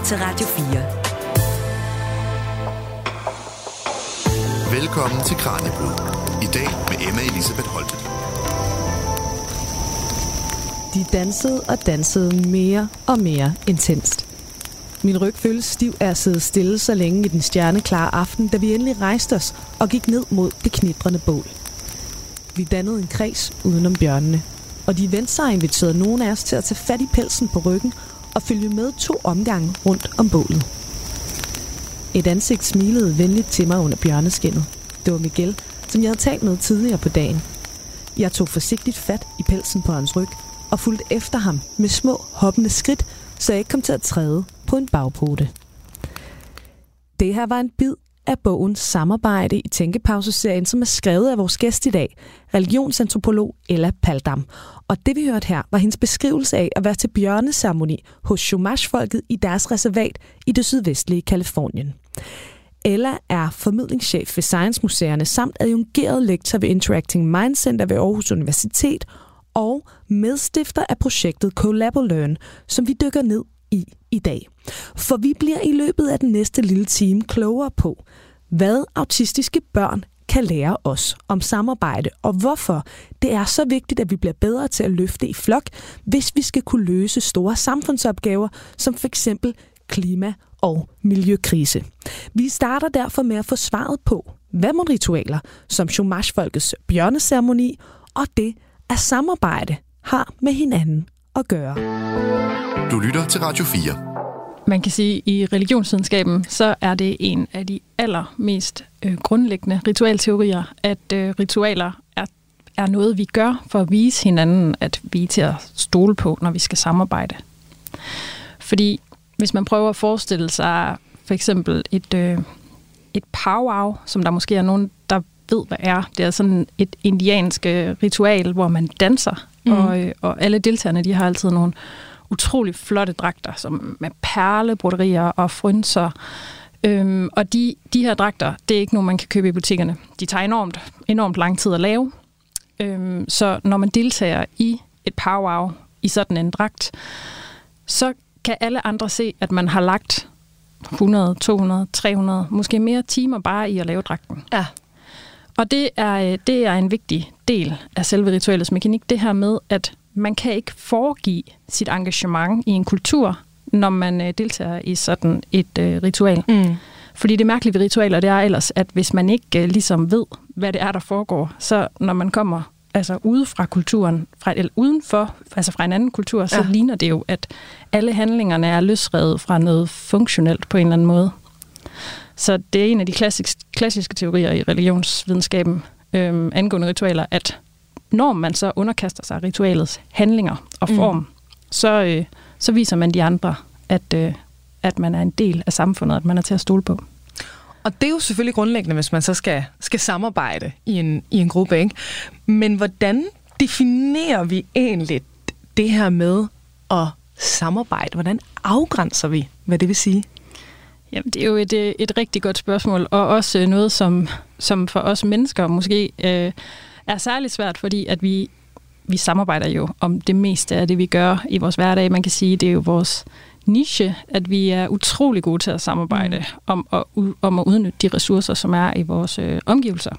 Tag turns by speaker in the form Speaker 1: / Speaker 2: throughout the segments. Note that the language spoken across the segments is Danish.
Speaker 1: lytter til Radio
Speaker 2: 4. Velkommen til Kranjebrud. I dag med Emma Elisabeth Holte.
Speaker 3: De dansede og dansede mere og mere intenst. Min ryg føltes stiv af at sidde stille så længe i den stjerneklare aften, da vi endelig rejste os og gik ned mod det knitrende bål. Vi dannede en kreds udenom bjørnene, og de vendte sig og inviterede nogen af os til at tage fat i pelsen på ryggen og følge med to omgange rundt om bålet. Et ansigt smilede venligt til mig under bjørneskinnet. Det var Miguel, som jeg havde talt med tidligere på dagen. Jeg tog forsigtigt fat i pelsen på hans ryg og fulgte efter ham med små hoppende skridt, så jeg ikke kom til at træde på en bagpote. Det her var en bid af bogen Samarbejde i Tænkepauseserien, som er skrevet af vores gæst i dag, religionsantropolog Ella Paldam. Og det vi hørte her var hendes beskrivelse af at være til bjørneceremoni hos Chumash-folket i deres reservat i det sydvestlige Kalifornien. Ella er formidlingschef ved Science Museerne samt adjungeret lektor ved Interacting Mind Center ved Aarhus Universitet og medstifter af projektet Collabo-Learn, som vi dykker ned i i dag. For vi bliver i løbet af den næste lille time klogere på, hvad autistiske børn kan lære os om samarbejde, og hvorfor det er så vigtigt, at vi bliver bedre til at løfte i flok, hvis vi skal kunne løse store samfundsopgaver, som for eksempel klima- og miljøkrise. Vi starter derfor med at få svaret på, hvad må ritualer som Shumash-folkets bjørneceremoni og det at samarbejde har med hinanden at gøre.
Speaker 2: Du lytter til Radio 4.
Speaker 4: Man kan sige, at i religionsvidenskaben, så er det en af de allermest øh, grundlæggende ritualteorier, at øh, ritualer er, er noget, vi gør for at vise hinanden, at vi er til at stole på, når vi skal samarbejde. Fordi hvis man prøver at forestille sig for eksempel et, øh, et powwow, som der måske er nogen, der ved, hvad er. Det er sådan et indiansk ritual, hvor man danser, mm. og, øh, og alle deltagerne de har altid nogle utrolig flotte dragter, som med perlebroderier og frynser. Øhm, og de, de her dragter, det er ikke nogen, man kan købe i butikkerne. De tager enormt, enormt lang tid at lave. Øhm, så når man deltager i et powwow i sådan en dragt, så kan alle andre se, at man har lagt 100, 200, 300, måske mere timer bare i at lave dragten.
Speaker 3: Ja.
Speaker 4: Og det er, det er en vigtig del af selve ritualets mekanik, det her med, at man kan ikke foregive sit engagement i en kultur, når man øh, deltager i sådan et øh, ritual. Mm. Fordi det mærkelige ved ritualer, det er ellers, at hvis man ikke øh, ligesom ved, hvad det er, der foregår, så når man kommer altså ude fra kulturen, fra, eller udenfor, altså fra en anden kultur, så ja. ligner det jo, at alle handlingerne er løsrevet fra noget funktionelt på en eller anden måde. Så det er en af de klassiske, klassiske teorier i religionsvidenskaben øh, angående ritualer, at når man så underkaster sig ritualets handlinger og mm. form, mm. så, øh, så viser man de andre, at, øh, at man er en del af samfundet, at man er til at stole på.
Speaker 3: Og det er jo selvfølgelig grundlæggende, hvis man så skal, skal samarbejde i en, i en gruppe. Ikke? Men hvordan definerer vi egentlig det her med at samarbejde? Hvordan afgrænser vi, hvad det vil sige?
Speaker 4: Jamen, det er jo et, øh, et rigtig godt spørgsmål, og også noget, som, som for os mennesker måske øh, er særligt svært, fordi at vi, vi samarbejder jo om det meste af det, vi gør i vores hverdag. Man kan sige, det er jo vores niche, at vi er utrolig gode til at samarbejde mm. om, at, om at udnytte de ressourcer, som er i vores øh, omgivelser.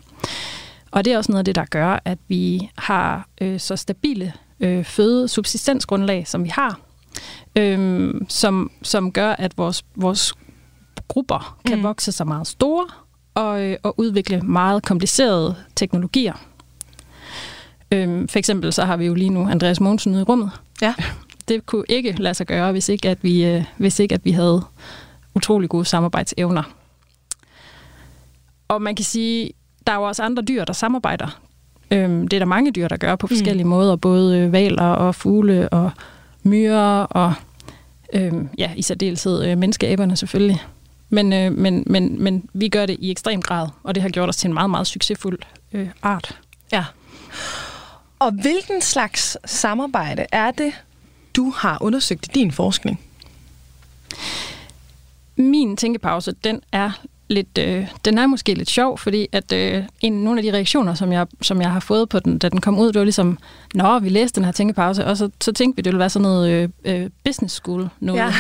Speaker 4: Og det er også noget af det, der gør, at vi har øh, så stabile øh, føde subsistensgrundlag, som vi har, øh, som, som gør, at vores, vores grupper kan mm. vokse sig meget store og, øh, og udvikle meget komplicerede teknologier. Øhm, for eksempel så har vi jo lige nu Andreas Mogensen i rummet. Ja. Det kunne ikke lade sig gøre, hvis ikke at vi, øh, hvis ikke at vi havde utrolig gode samarbejdsevner. Og man kan sige, der er jo også andre dyr, der samarbejder. Øhm, det er der mange dyr, der gør på mm. forskellige mm. måder, både øh, valer og fugle og myrer og øhm, ja, i særdeleshed øh, menneskeæberne selvfølgelig. Men, øh, men, men, men vi gør det i ekstrem grad, og det har gjort os til en meget, meget succesfuld øh, art.
Speaker 3: Ja. Og hvilken slags samarbejde er det, du har undersøgt i din forskning?
Speaker 4: Min tænkepause, den er lidt, øh, den er måske lidt sjov, fordi at øh, en, nogle af de reaktioner, som jeg, som jeg har fået på den, da den kom ud, det var ligesom, nå, vi læste den her tænkepause, og så, så tænkte vi, det ville være sådan noget øh, øh business school noget. Ja.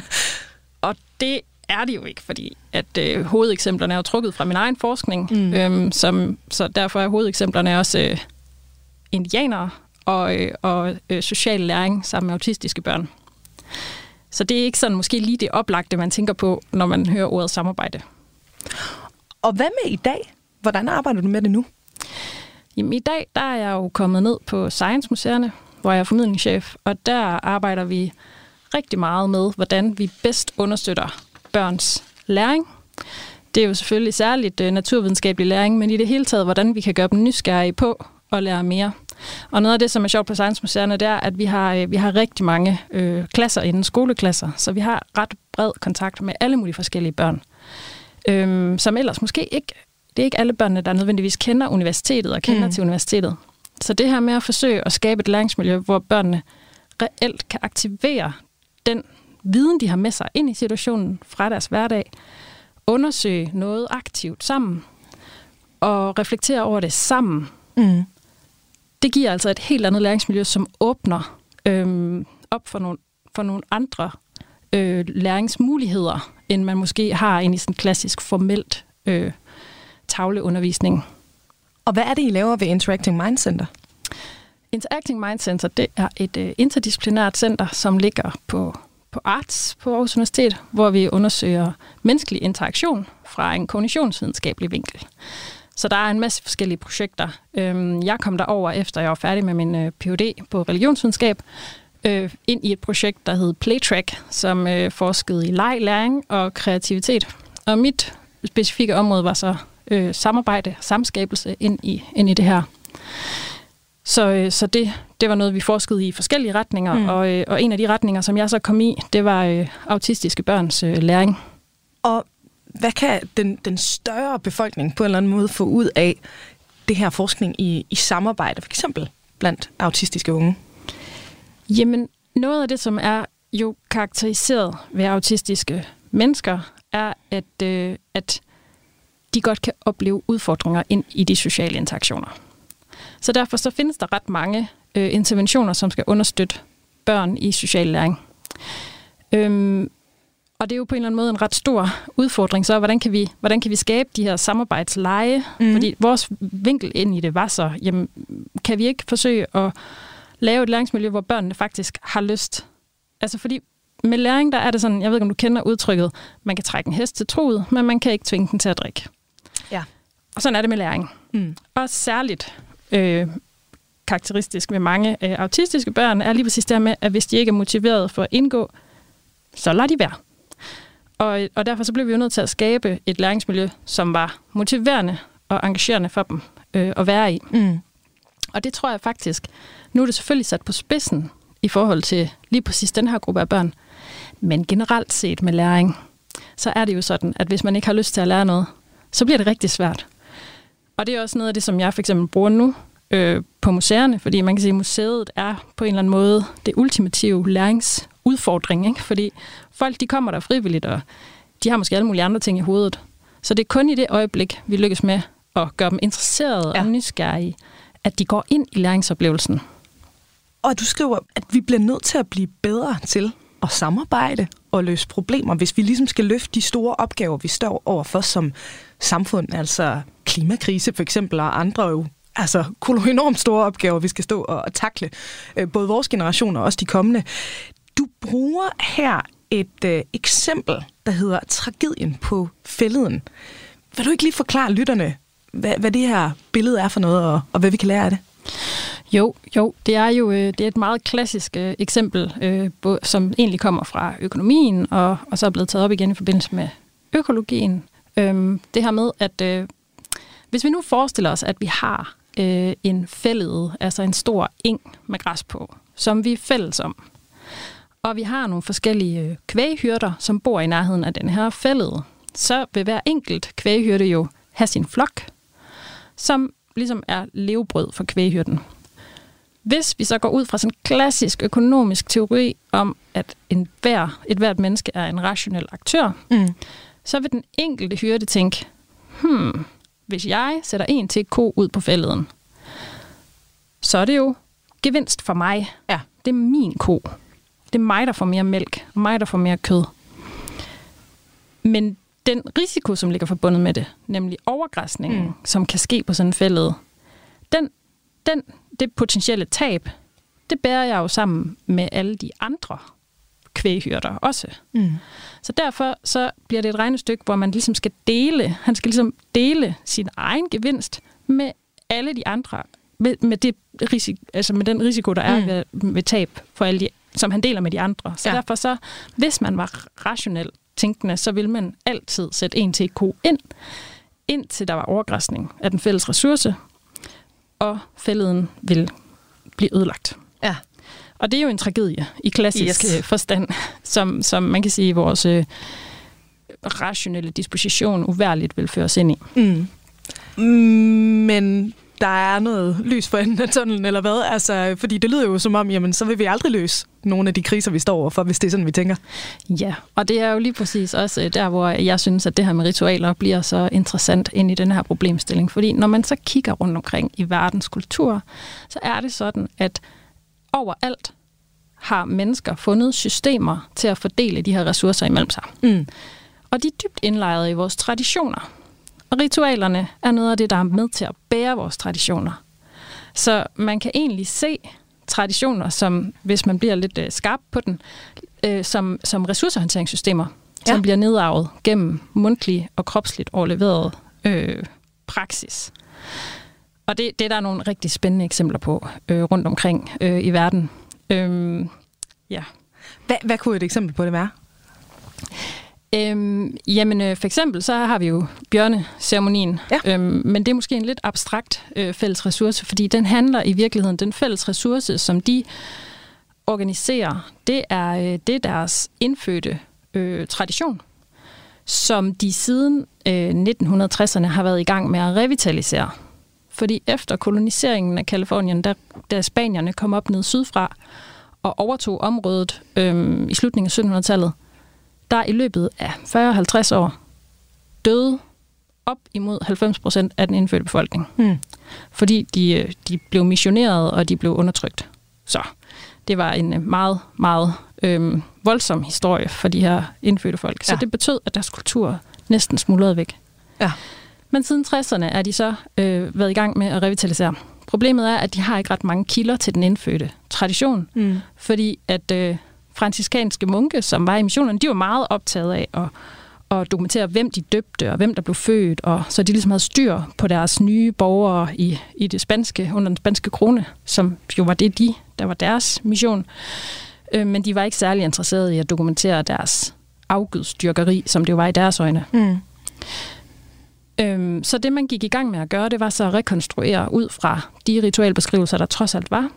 Speaker 4: Og det er det jo ikke, fordi at øh, hovedeksemplerne er jo trukket fra min egen forskning, mm. øhm, som, så derfor er hovedeksemplerne også øh, indianere og, øh, og øh, social læring sammen med autistiske børn. Så det er ikke sådan måske lige det oplagte, man tænker på, når man hører ordet samarbejde.
Speaker 3: Og hvad med i dag? Hvordan arbejder du med det nu?
Speaker 4: Jamen, i dag der er jeg jo kommet ned på Science Museerne, hvor jeg er formidlingschef, og der arbejder vi rigtig meget med, hvordan vi bedst understøtter børns læring. Det er jo selvfølgelig særligt uh, naturvidenskabelig læring, men i det hele taget, hvordan vi kan gøre dem nysgerrige på at lære mere. Og noget af det, som er sjovt på Science Museerne, det er, at vi har, øh, vi har rigtig mange øh, klasser inden skoleklasser, så vi har ret bred kontakt med alle mulige forskellige børn, øhm, som ellers måske ikke, det er ikke alle børnene, der nødvendigvis kender universitetet og kender mm. til universitetet. Så det her med at forsøge at skabe et læringsmiljø, hvor børnene reelt kan aktivere den viden, de har med sig ind i situationen fra deres hverdag, undersøge noget aktivt sammen, og reflektere over det sammen. Mm. Det giver altså et helt andet læringsmiljø, som åbner øhm, op for nogle, for nogle andre øh, læringsmuligheder, end man måske har ind i sådan klassisk formelt øh, tavleundervisning.
Speaker 3: Og hvad er det, I laver ved Interacting Mind Center?
Speaker 4: Interacting Mind Center, det er et øh, interdisciplinært center, som ligger på, på Arts på Aarhus Universitet, hvor vi undersøger menneskelig interaktion fra en kognitionsvidenskabelig vinkel. Så der er en masse forskellige projekter. Øhm, jeg kom derover efter jeg var færdig med min øh, Ph.D. på religionsvidenskab, øh, ind i et projekt, der hed Playtrack, som øh, forskede i leg, læring og kreativitet. Og mit specifikke område var så øh, samarbejde, samskabelse ind i, ind i det her. Så, øh, så det, det var noget, vi forskede i forskellige retninger, mm. og, øh, og en af de retninger, som jeg så kom i, det var øh, autistiske børns øh, læring.
Speaker 3: Og hvad kan den, den større befolkning på en eller anden måde få ud af det her forskning i, i samarbejde, for eksempel blandt autistiske unge?
Speaker 4: Jamen, noget af det, som er jo karakteriseret ved autistiske mennesker, er, at, øh, at de godt kan opleve udfordringer ind i de sociale interaktioner. Så derfor så findes der ret mange øh, interventioner, som skal understøtte børn i social læring. Øhm, og det er jo på en eller anden måde en ret stor udfordring, så hvordan kan vi, hvordan kan vi skabe de her samarbejdsleje? Mm. Fordi vores vinkel ind i det var så, jamen, kan vi ikke forsøge at lave et læringsmiljø, hvor børnene faktisk har lyst? Altså fordi med læring, der er det sådan, jeg ved ikke, om du kender udtrykket, man kan trække en hest til troet, men man kan ikke tvinge den til at drikke.
Speaker 3: Ja.
Speaker 4: Og sådan er det med læring. Mm. Og særligt øh, karakteristisk ved mange øh, autistiske børn, er lige præcis det med, at hvis de ikke er motiveret for at indgå, så lader de være. Og, og derfor så blev vi jo nødt til at skabe et læringsmiljø, som var motiverende og engagerende for dem øh, at være i. Mm. Og det tror jeg faktisk, nu er det selvfølgelig sat på spidsen i forhold til lige præcis den her gruppe af børn, men generelt set med læring, så er det jo sådan, at hvis man ikke har lyst til at lære noget, så bliver det rigtig svært. Og det er også noget af det, som jeg for eksempel bruger nu øh, på museerne, fordi man kan sige, at museet er på en eller anden måde det ultimative læringsudfordring, ikke? fordi folk de kommer der frivilligt, og de har måske alle mulige andre ting i hovedet. Så det er kun i det øjeblik, vi lykkes med at gøre dem interesserede ja. og nysgerrige, at de går ind i læringsoplevelsen.
Speaker 3: Og du skriver, at vi bliver nødt til at blive bedre til at samarbejde og løse problemer, hvis vi ligesom skal løfte de store opgaver, vi står overfor som samfund, altså klimakrise for eksempel, og andre jo altså enormt store opgaver, vi skal stå og, og takle, øh, både vores generation og også de kommende. Du bruger her et øh, eksempel, der hedder tragedien på fælleden. Vil du ikke lige forklare lytterne, hvad, hvad det her billede er for noget, og, og hvad vi kan lære af det?
Speaker 4: Jo, jo, det er jo øh, det er et meget klassisk øh, eksempel, øh, som egentlig kommer fra økonomien, og, og så er blevet taget op igen i forbindelse med økologien. Øhm, det her med, at øh, hvis vi nu forestiller os, at vi har øh, en fællede, altså en stor eng med græs på, som vi er fælles om, og vi har nogle forskellige øh, kvæghyrder, som bor i nærheden af den her fældet, så vil hver enkelt kvæghyrde jo have sin flok, som ligesom er levebrød for kvæghyrden. Hvis vi så går ud fra sådan en klassisk økonomisk teori om, at en hver, et hvert menneske er en rationel aktør, mm. så vil den enkelte hyrde tænke, hmm, hvis jeg sætter en til ko ud på fælleden, så er det jo gevinst for mig. Ja. Det er min ko. Det er mig, der får mere mælk, og mig, der får mere kød. men den risiko, som ligger forbundet med det, nemlig overgræsningen, mm. som kan ske på sådan en fælde, den, den, det potentielle tab, det bærer jeg jo sammen med alle de andre kvæghyrder også. Mm. Så derfor så bliver det et regnestykke, hvor man ligesom skal dele, han skal ligesom dele sin egen gevinst med alle de andre, med, med, det risiko, altså med den risiko, der er mm. ved, ved tab for alle de, som han deler med de andre. Så ja. derfor så, hvis man var rationel tænkende, så vil man altid sætte en til ko ind, indtil der var overgræsning af den fælles ressource, og fælleden vil blive ødelagt.
Speaker 3: Ja.
Speaker 4: Og det er jo en tragedie i klassisk yes. Øh, forstand, som, som man kan sige, vores øh, rationelle disposition uværligt vil føre os ind i.
Speaker 3: Mm. Men der er noget lys for enden af tunnelen, eller hvad? Altså, fordi det lyder jo som om, jamen, så vil vi aldrig løse nogle af de kriser, vi står overfor, hvis det er sådan, vi tænker.
Speaker 4: Ja, og det er jo lige præcis også øh, der, hvor jeg synes, at det her med ritualer bliver så interessant ind i den her problemstilling. Fordi når man så kigger rundt omkring i verdens kultur, så er det sådan, at overalt har mennesker fundet systemer til at fordele de her ressourcer imellem sig. Mm. Og de er dybt indlejret i vores traditioner. Og ritualerne er noget af det, der er med til at bære vores traditioner. Så man kan egentlig se traditioner, som, hvis man bliver lidt øh, skarp på den, øh, som, som ressourcehåndteringssystemer, ja. som bliver nedarvet gennem mundtlig og kropsligt overleveret øh, praksis. Og det, det der er nogle rigtig spændende eksempler på øh, rundt omkring øh, i verden. Øh, ja.
Speaker 3: Hvad, hvad kunne et eksempel på det være?
Speaker 4: Øhm, jamen, øh, for eksempel så har vi jo bjørneceremonien, ja. øhm, men det er måske en lidt abstrakt øh, fælles ressource, fordi den handler i virkeligheden, den fælles ressource, som de organiserer, det er, øh, det er deres indfødte øh, tradition, som de siden øh, 1960'erne har været i gang med at revitalisere. Fordi efter koloniseringen af Kalifornien, da, da spanierne kom op ned sydfra og overtog området øh, i slutningen af 1700-tallet, der i løbet af 40-50 år døde op imod 90 procent af den indfødte befolkning. Mm. Fordi de, øh, de blev missioneret, og de blev undertrykt. Så det var en øh, meget, meget øhm, voldsom historie for de her indfødte folk. Så ja. det betød, at deres kultur næsten smuldrede væk. Ja. Men siden 60'erne er de så øh, været i gang med at revitalisere. Problemet er, at de har ikke ret mange kilder til den indfødte tradition, mm. fordi at øh, franciskanske munke, som var i missionen, de var meget optaget af at, at dokumentere, hvem de døbte og hvem der blev født, og så de ligesom havde styr på deres nye borgere i, i det spanske, under den spanske krone, som jo var det de, der var deres mission. Øh, men de var ikke særlig interesserede i at dokumentere deres afgudstyrkeri, som det jo var i deres øjne. Mm. Øhm, så det, man gik i gang med at gøre, det var så at rekonstruere ud fra de ritualbeskrivelser, der trods alt var,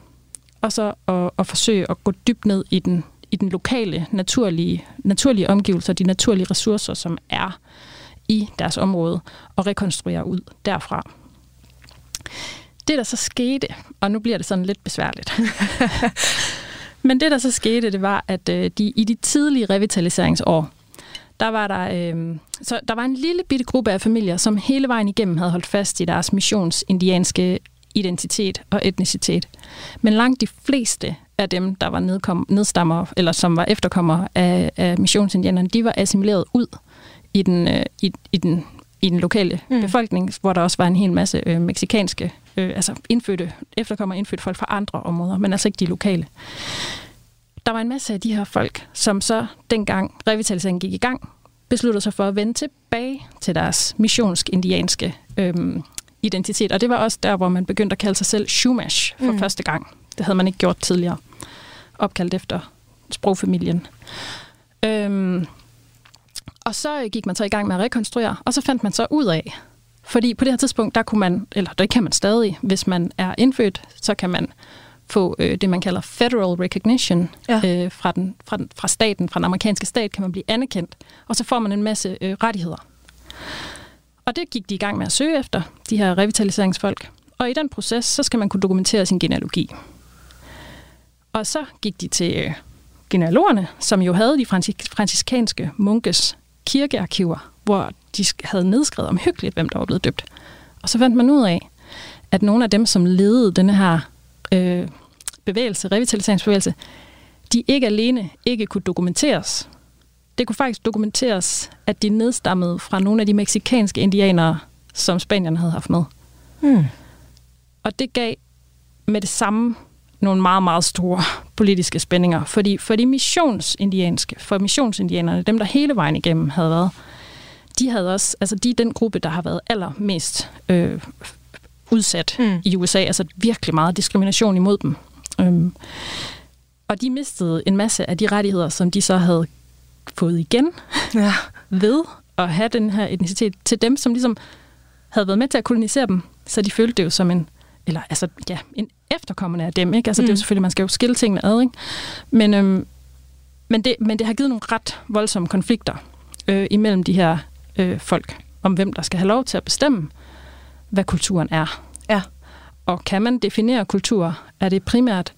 Speaker 4: og så at, at forsøge at gå dybt ned i den i den lokale, naturlige, naturlige omgivelser, de naturlige ressourcer, som er i deres område, og rekonstruere ud derfra. Det, der så skete, og nu bliver det sådan lidt besværligt, men det, der så skete, det var, at øh, de, i de tidlige revitaliseringsår, der var der, øh, så der var en lille bitte gruppe af familier, som hele vejen igennem havde holdt fast i deres missionsindianske identitet og etnicitet. Men langt de fleste af dem, der var nedkom, nedstammer, eller som var efterkommere af, af missionsindianerne, de var assimileret ud i den, øh, i, i den, i den lokale mm. befolkning, hvor der også var en hel masse øh, meksikanske, øh, altså indfødte, efterkommere indfødte folk fra andre områder, men altså ikke de lokale. Der var en masse af de her folk, som så dengang revitaliseringen gik i gang, besluttede sig for at vende tilbage til deres missionsk-indianske øh, identitet. Og det var også der, hvor man begyndte at kalde sig selv Shumash for mm. første gang. Det havde man ikke gjort tidligere. Opkaldt efter sprogfamilien. Øhm, og så gik man så i gang med at rekonstruere, og så fandt man så ud af, fordi på det her tidspunkt, der kunne man, eller det kan man stadig, hvis man er indfødt, så kan man få øh, det, man kalder federal recognition ja. øh, fra, den, fra, den, fra staten, fra den amerikanske stat, kan man blive anerkendt, og så får man en masse øh, rettigheder. Og det gik de i gang med at søge efter, de her revitaliseringsfolk. Og i den proces, så skal man kunne dokumentere sin genealogi. Og så gik de til øh, genealogerne, som jo havde de franciskanske munkes kirkearkiver, hvor de havde nedskrevet omhyggeligt, hvem der var blevet døbt. Og så fandt man ud af, at nogle af dem, som ledede denne her øh, bevægelse, revitaliseringsbevægelse, de ikke alene ikke kunne dokumenteres, det kunne faktisk dokumenteres, at de nedstammede fra nogle af de meksikanske indianere, som Spanierne havde haft med.
Speaker 1: Hmm.
Speaker 4: Og det gav med det samme nogle meget, meget store politiske spændinger. Fordi for de missionsindianske, for missionsindianerne, dem der hele vejen igennem havde været, de havde også, altså de er den gruppe, der har været allermest øh, udsat
Speaker 1: Mm.
Speaker 4: i USA. Altså virkelig meget diskrimination imod dem. Øhm, og de mistede en masse af de rettigheder, som de så havde fået igen
Speaker 1: Ja.
Speaker 4: ved at have den her etnicitet til dem, som ligesom havde været med til at kolonisere dem. Så de følte det jo som en, eller altså, ja, en efterkommende af dem. Ikke? Altså, mm. det er jo
Speaker 1: Mm.
Speaker 4: selvfølgelig, man skal jo skille tingene ad. Ikke? Men, øhm, men, det, men det har givet nogle ret voldsomme konflikter øh, imellem de her øh, folk, om hvem der skal have lov til at bestemme, hvad kulturen er.
Speaker 1: Ja.
Speaker 4: Og kan man definere kultur? Er det primært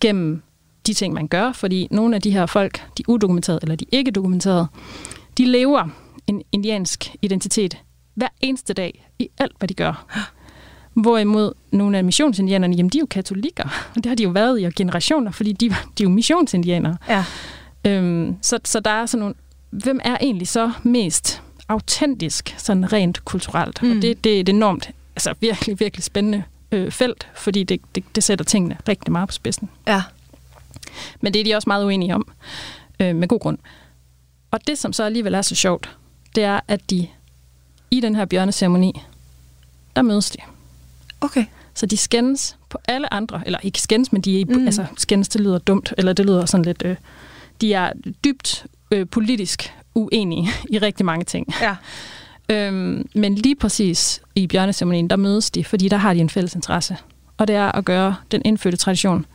Speaker 4: gennem de ting, man gør? Fordi nogle af de her folk, de udokumenterede eller de ikke dokumenterede, de lever en indiansk identitet hver eneste dag i alt, hvad de gør. Hvorimod nogle af missionsindianerne, jamen de er jo katolikker. Og det har de jo været i generationer, fordi de, de er jo missionsindianere.
Speaker 1: Ja.
Speaker 4: Øhm, så, så der er sådan nogle... Hvem er egentlig så mest autentisk, sådan rent kulturelt? Mm. Og det, det er et enormt, altså virkelig, virkelig spændende øh, felt, fordi det, det, det sætter tingene rigtig meget på spidsen.
Speaker 1: Ja.
Speaker 4: Men det er de også meget uenige om, øh, med god grund. Og det, som så alligevel er så sjovt, det er, at de i den her bjørneceremoni, der mødes de.
Speaker 1: Okay.
Speaker 4: Så de skændes på alle andre, eller ikke skændes, men de er,
Speaker 1: Mm.
Speaker 4: altså skændes, det lyder dumt, eller det lyder sådan lidt, øh, de er dybt øh, politisk uenige i rigtig mange ting.
Speaker 1: Ja.
Speaker 4: Øhm, men lige præcis i bjørneceremonien, der mødes de, fordi der har de en fælles interesse. Og det er at gøre den indfødte tradition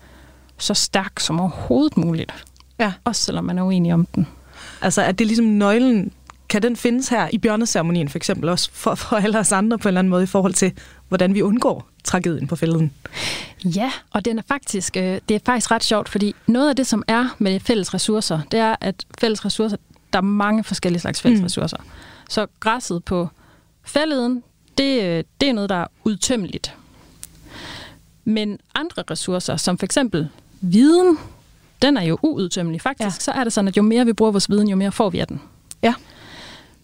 Speaker 4: så stærk som overhovedet muligt.
Speaker 1: Ja.
Speaker 4: Også selvom man er uenig om den.
Speaker 1: Altså, at det er ligesom nøglen, kan den findes her i bjørneceremonien for eksempel også for, for alle os andre på en eller anden måde i forhold til, hvordan vi undgår tragedien på fælden?
Speaker 4: Ja, og den er faktisk, øh, det er faktisk ret sjovt, fordi noget af det, som er med fælles ressourcer, det er, at fælles ressourcer, der er mange forskellige slags fælles
Speaker 1: Mm.
Speaker 4: mm. ressourcer. Så græsset på fælleden, det, øh, det er noget, der er udtømmeligt. Men andre ressourcer, som for eksempel viden, den er jo uudtømmelig. Faktisk
Speaker 1: Ja.
Speaker 4: så er det sådan, at jo mere vi bruger vores viden, jo mere får vi af den.
Speaker 1: Ja.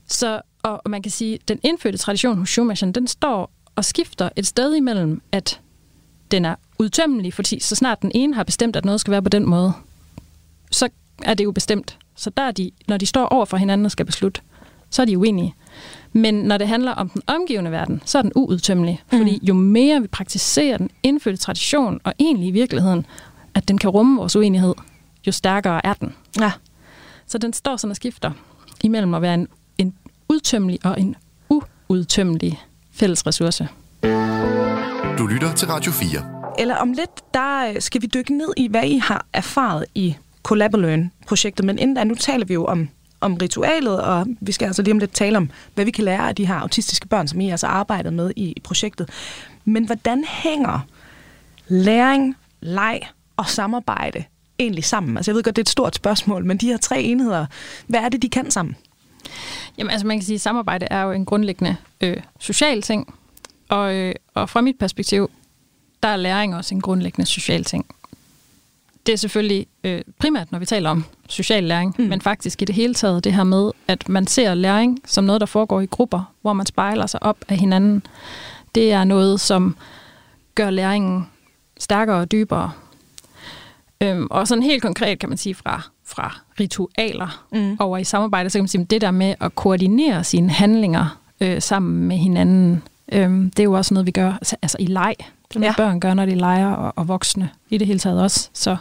Speaker 4: Så og man kan sige, at den indfødte tradition hos Schumacher, den står og skifter et sted imellem, at den er udtømmelig, fordi så snart den ene har bestemt, at noget skal være på den måde, så er det jo bestemt. Så der er de, når de står over for hinanden og skal beslutte, så er de uenige. Men når det handler om den omgivende verden, så er den uudtømmelig.
Speaker 1: Mm.
Speaker 4: Fordi jo mere vi praktiserer den indfødte tradition, og egentlig i virkeligheden, at den kan rumme vores uenighed, jo stærkere er den.
Speaker 1: Ja.
Speaker 4: Så den står sådan og skifter imellem at være en, en udtømmelig og en uudtømmelig fælles ressource.
Speaker 2: Du lytter til Radio 4.
Speaker 1: Eller om lidt, der øh, skal vi dykke ned i, hvad I har erfaret i Collaborate-projektet. Men inden da, nu taler vi jo om, om ritualet, og vi skal altså lige om lidt tale om, hvad vi kan lære af de her autistiske børn, som I altså arbejdet med i, i projektet. Men hvordan hænger læring, leg og samarbejde egentlig sammen? Altså jeg ved godt, det er et stort spørgsmål, men de her tre enheder, hvad er det, de kan sammen?
Speaker 4: Jamen altså man kan sige, at samarbejde er jo en grundlæggende øh, social ting. Og, øh, og fra mit perspektiv, der er læring også en grundlæggende social ting. Det er selvfølgelig øh, primært, når vi taler om social læring,
Speaker 1: mm.
Speaker 4: men faktisk i det hele taget det her med, at man ser læring som noget, der foregår i grupper, hvor man spejler sig op af hinanden. Det er noget, som gør læringen stærkere og dybere. Øhm, og sådan helt konkret kan man sige fra, fra ritualer
Speaker 1: Mm.
Speaker 4: over i samarbejde, så kan man sige, at det der med at koordinere sine handlinger øh, sammen med hinanden, øh, det er jo også noget, vi gør altså, altså i leg. Det er noget,
Speaker 1: Ja.
Speaker 4: børn gør, når de leger, og, og voksne i det hele taget også. Så,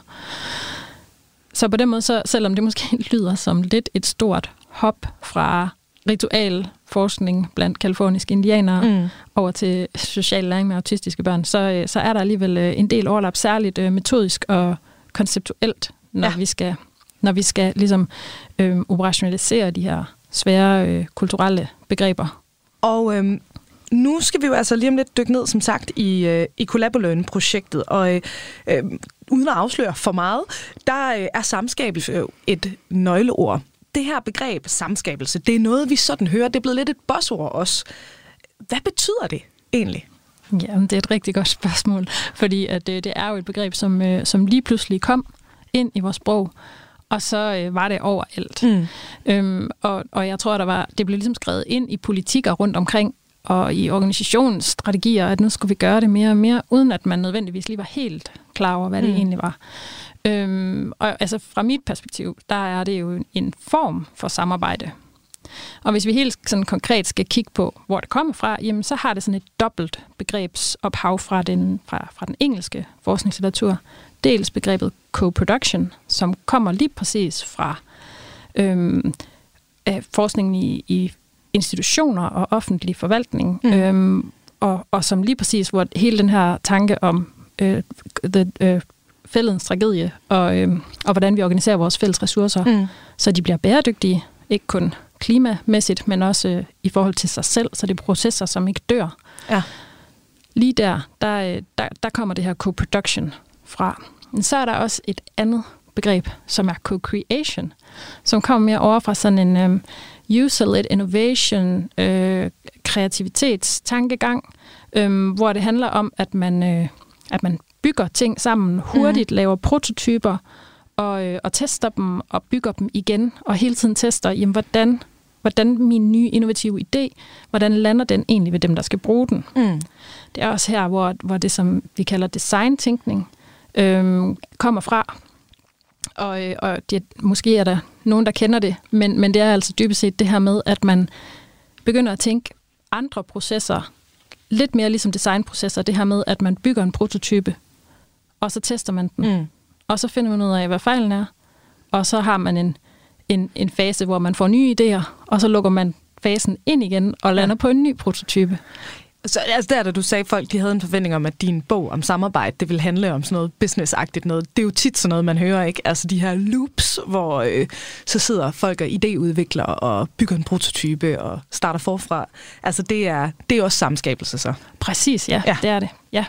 Speaker 4: så på den måde, så, selvom det måske lyder som lidt et stort hop fra ritual forskning blandt kaliforniske indianere
Speaker 1: Mm.
Speaker 4: over til social læring med autistiske børn, så, øh, så er der alligevel øh, en del overlap, særligt øh, metodisk og konceptuelt, når
Speaker 1: Ja.
Speaker 4: vi skal, når vi skal ligesom, øh, operationalisere de her svære øh, kulturelle begreber.
Speaker 1: Og øhm, nu skal vi jo altså lige om lidt dykke ned, som sagt, i, øh, i Collaboløn-projektet. Og øh, øh, uden at afsløre for meget, der øh, er samskabelse jo et nøgleord. Det her begreb, samskabelse, det er noget, vi sådan hører. Det er blevet lidt et bossord også. Hvad betyder det egentlig?
Speaker 4: Ja, det er et rigtig godt spørgsmål, fordi at, øh, det er jo et begreb, som, øh, som lige pludselig kom ind i vores sprog, og så øh, var det overalt. Mm. Øhm, og, og jeg tror, der var, det blev ligesom skrevet ind i politikker rundt omkring, og i organisationens strategier, at nu skulle vi gøre det mere og mere, uden at man nødvendigvis lige var helt klar over, hvad det mm. egentlig var. Øhm, og altså fra mit perspektiv, der er det jo en form for samarbejde. Og hvis vi helt sådan konkret skal kigge på, hvor det kommer fra, jamen så har det sådan et dobbelt begrebsophav fra den, fra, fra den engelske forskningslitteratur. Dels begrebet co-production, som kommer lige præcis fra øhm, forskningen i, i institutioner og offentlig forvaltning, mm. øhm, og, og som lige præcis, hvor hele den her tanke om øh, the, øh, fællens tragedie, og, øh, og hvordan vi organiserer vores fælles ressourcer, mm. så de bliver bæredygtige, ikke kun klimamæssigt, men også øh, i forhold til sig selv, så det er processer, som ikke dør. Ja. Lige der, der, øh, der, der kommer det her co-production fra. Men så er der også et andet begreb, som er co-creation, som kommer mere over fra sådan en um, user-led innovation, øh, kreativitetstankegang, øh, hvor det handler om, at man, øh, at man bygger ting sammen hurtigt, mm. laver prototyper og, øh, og tester dem og bygger dem igen, og hele tiden tester, jamen, hvordan, hvordan min nye innovative idé, hvordan lander den egentlig ved dem, der skal bruge den. Mm. Det er også her, hvor, hvor det, som vi kalder design-tænkning, øh, kommer fra. Og, øh, og det, måske er der nogen, der kender det, men, men det er altså dybest set det her med, at man begynder at tænke andre processer, lidt mere ligesom designprocesser, det her med, at man bygger en prototype, og så tester man den. Mm. Og så finder man ud af, hvad fejlen er, og så har man en, en, en fase, hvor man får nye idéer, og så lukker man fasen ind igen og lander ja. på en ny prototype.
Speaker 1: Så altså der, da du sagde, at folk de havde en forventning om, at din bog om samarbejde, det ville handle om sådan noget businessagtigt noget. Det er jo tit sådan noget, man hører, ikke? Altså de her loops, hvor øh, så sidder folk og idéudvikler og bygger en prototype og starter forfra. Altså det er, det er også samskabelse så.
Speaker 4: Præcis, ja. ja. Det er det. Ja.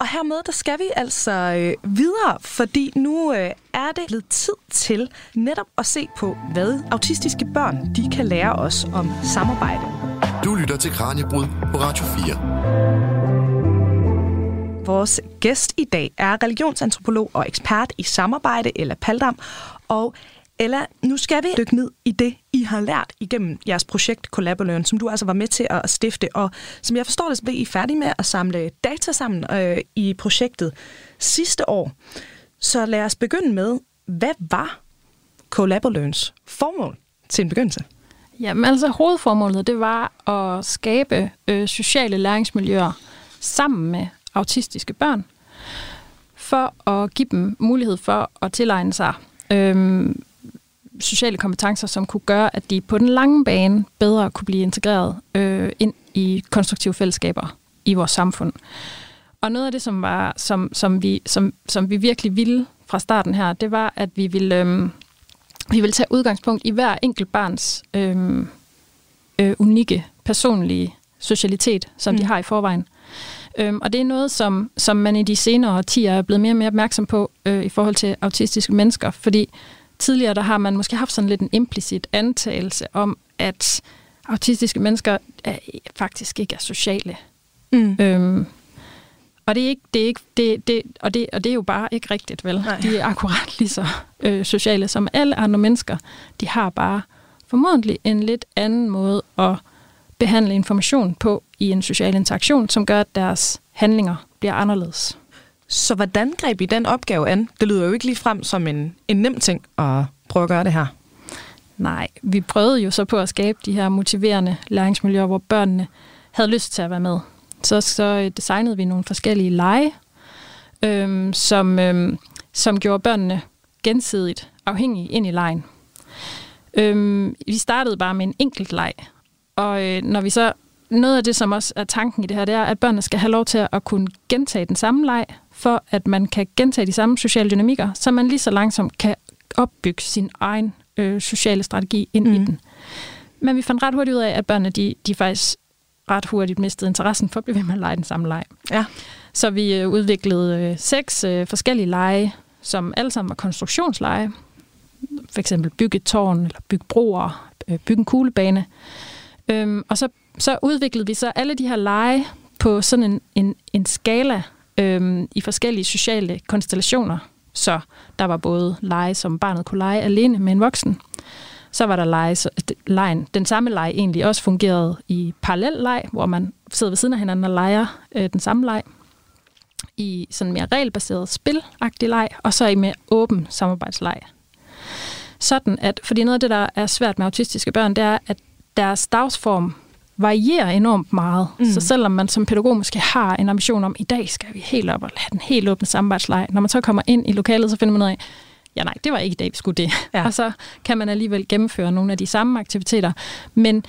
Speaker 1: Og hermed, der skal vi altså øh, videre, fordi nu øh, er det blevet tid til netop at se på, hvad autistiske børn de kan lære os om samarbejde.
Speaker 2: Du lytter til Kranjebrud på Radio
Speaker 1: 4. Vores gæst i dag er religionsantropolog og ekspert i samarbejde, eller Paldam, og Ella, nu skal vi dykke ned i det, I har lært igennem jeres projekt Collabolearn, som du altså var med til at stifte. Og som jeg forstår det, så blev I færdige med at samle data sammen øh, i projektet sidste år. Så lad os begynde med, hvad var Collabolearns formål til en begyndelse?
Speaker 4: Jamen altså hovedformålet, det var at skabe øh, sociale læringsmiljøer sammen med autistiske børn, for at give dem mulighed for at tilegne sig øh, sociale kompetencer, som kunne gøre, at de på den lange bane bedre kunne blive integreret øh, ind i konstruktive fællesskaber i vores samfund. Og noget af det, som, var, som, som, vi, som, som vi virkelig ville fra starten her, det var, at vi ville, øh, vi ville tage udgangspunkt i hver enkelt barns øh, øh, unikke, personlige socialitet, som mm. de har i forvejen. Øhm, og det er noget, som, som man i de senere årtier er blevet mere og mere opmærksom på øh, i forhold til autistiske mennesker, fordi tidligere der har man måske haft sådan lidt en implicit antagelse om, at autistiske mennesker er, faktisk ikke er sociale. Mm. Øhm, og det er ikke, det er ikke, det, det, og, det, og det er jo bare ikke rigtigt, vel? Nej. De er akkurat lige så øh, sociale som alle andre mennesker. De har bare formodentlig en lidt anden måde at behandle information på i en social interaktion, som gør, at deres handlinger bliver anderledes.
Speaker 1: Så hvordan greb I den opgave an? Det lyder jo ikke lige frem som en, en nem ting at prøve at gøre det her.
Speaker 4: Nej, vi prøvede jo så på at skabe de her motiverende læringsmiljøer, hvor børnene havde lyst til at være med. Så, så øh, designede vi nogle forskellige lege, øhm, som, øhm, som gjorde børnene gensidigt afhængige ind i lejen. Øhm, vi startede bare med en enkelt leg, og øh, når vi så noget af det, som også er tanken i det her, det er, at børnene skal have lov til at kunne gentage den samme leg, for at man kan gentage de samme sociale dynamikker, så man lige så langsomt kan opbygge sin egen øh, sociale strategi ind mm. i den. Men vi fandt ret hurtigt ud af, at børnene de, de faktisk ret hurtigt mistede interessen for at blive ved med at lege den samme leg. Ja. Så vi øh, udviklede øh, seks øh, forskellige lege, som alle sammen var konstruktionsleje. For eksempel bygge et tårn, eller bygge broer, øh, bygge en kuglebane. Øhm, og så, så udviklede vi så alle de her lege på sådan en, en, en skala øhm, i forskellige sociale konstellationer. Så der var både lege, som barnet kunne lege alene med en voksen. Så var der lege, så, lejen, den samme leg egentlig også fungerede i parallel leg, hvor man sidder ved siden af hinanden og leger øh, den samme leg i sådan mere regelbaseret spilagtig leg, og så i mere åben samarbejdsleg. Sådan at, fordi noget af det, der er svært med autistiske børn, det er, at deres dagsform varierer enormt meget. Mm. Så selvom man som pædagog måske har en ambition om, i dag skal vi helt op og have den helt åbne samarbejdsleg, når man så kommer ind i lokalet, så finder man ud af, ja nej, det var ikke i dag, vi skulle det. Ja. Og så kan man alligevel gennemføre nogle af de samme aktiviteter, men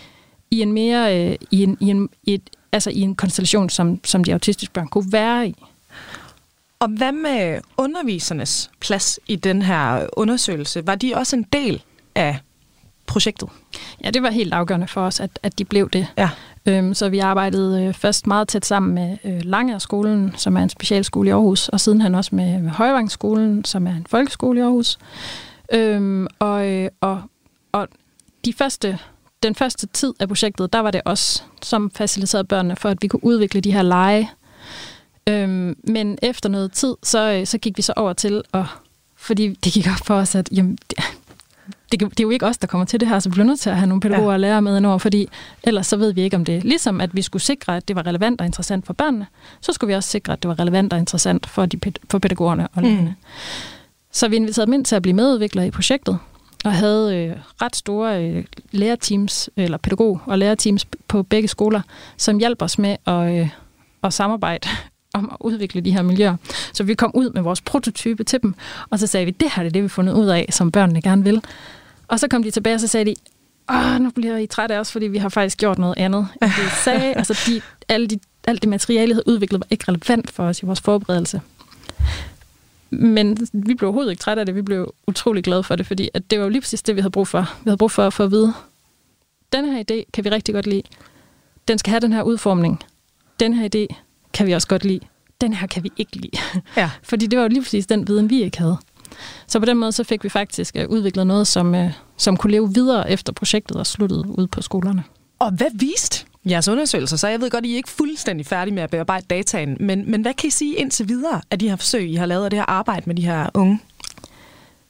Speaker 4: i en mere, øh, i en, i en, et, altså i en konstellation, som, som de autistiske børn kunne være i.
Speaker 3: Og hvad med undervisernes plads i den her undersøgelse? Var de også en del af projektet?
Speaker 4: Ja, det var helt afgørende for os, at, at de blev det.
Speaker 3: Ja.
Speaker 4: Øhm, så vi arbejdede øh, først meget tæt sammen med øh, Langerskolen, som er en specialskole i Aarhus, og sidenhen også med, med Højvangsskolen, som er en folkeskole i Aarhus. Øhm, og, øh, og, og de første, den første tid af projektet, der var det os, som faciliterede børnene for, at vi kunne udvikle de her lege. Øhm, men efter noget tid, så, øh, så gik vi så over til at fordi det gik op for os, at jamen, det, det er jo ikke os, der kommer til det her, så vi bliver nødt til at have nogle pædagoger ja. og lærere med indover, fordi ellers så ved vi ikke om det. Ligesom at vi skulle sikre, at det var relevant og interessant for børnene, så skulle vi også sikre, at det var relevant og interessant for, de, for pædagogerne og lærerne. Mm. Så vi inviterede dem ind til at blive medudviklere i projektet, og havde øh, ret store øh, lærerteams, eller pædagog- og lærerteams på begge skoler, som hjalp os med at, øh, at samarbejde om at udvikle de her miljøer. Så vi kom ud med vores prototype til dem, og så sagde vi, det her er det, vi har fundet ud af, som børnene gerne vil. Og så kom de tilbage, og så sagde de, Åh, nu bliver I trætte af os, fordi vi har faktisk gjort noget andet, end det sagde. altså, de, alle de, alt det materiale, havde udviklet, var ikke relevant for os i vores forberedelse. Men vi blev overhovedet ikke trætte af det. Vi blev utrolig glade for det, fordi at det var jo lige præcis det, vi havde brug for. Vi havde brug for at få at vide, den her idé kan vi rigtig godt lide. Den skal have den her udformning. Den her idé kan vi også godt lide. Den her kan vi ikke lide. Ja. fordi det var jo lige præcis den viden, vi ikke havde. Så på den måde så fik vi faktisk øh, udviklet noget, som, øh, som kunne leve videre efter projektet og sluttede ud på skolerne.
Speaker 3: Og hvad viste jeres undersøgelser? Så jeg ved godt, at I er ikke fuldstændig færdige med at bearbejde dataen, men, men hvad kan I sige indtil videre af de her forsøg, I har lavet, af det her arbejde med de her unge?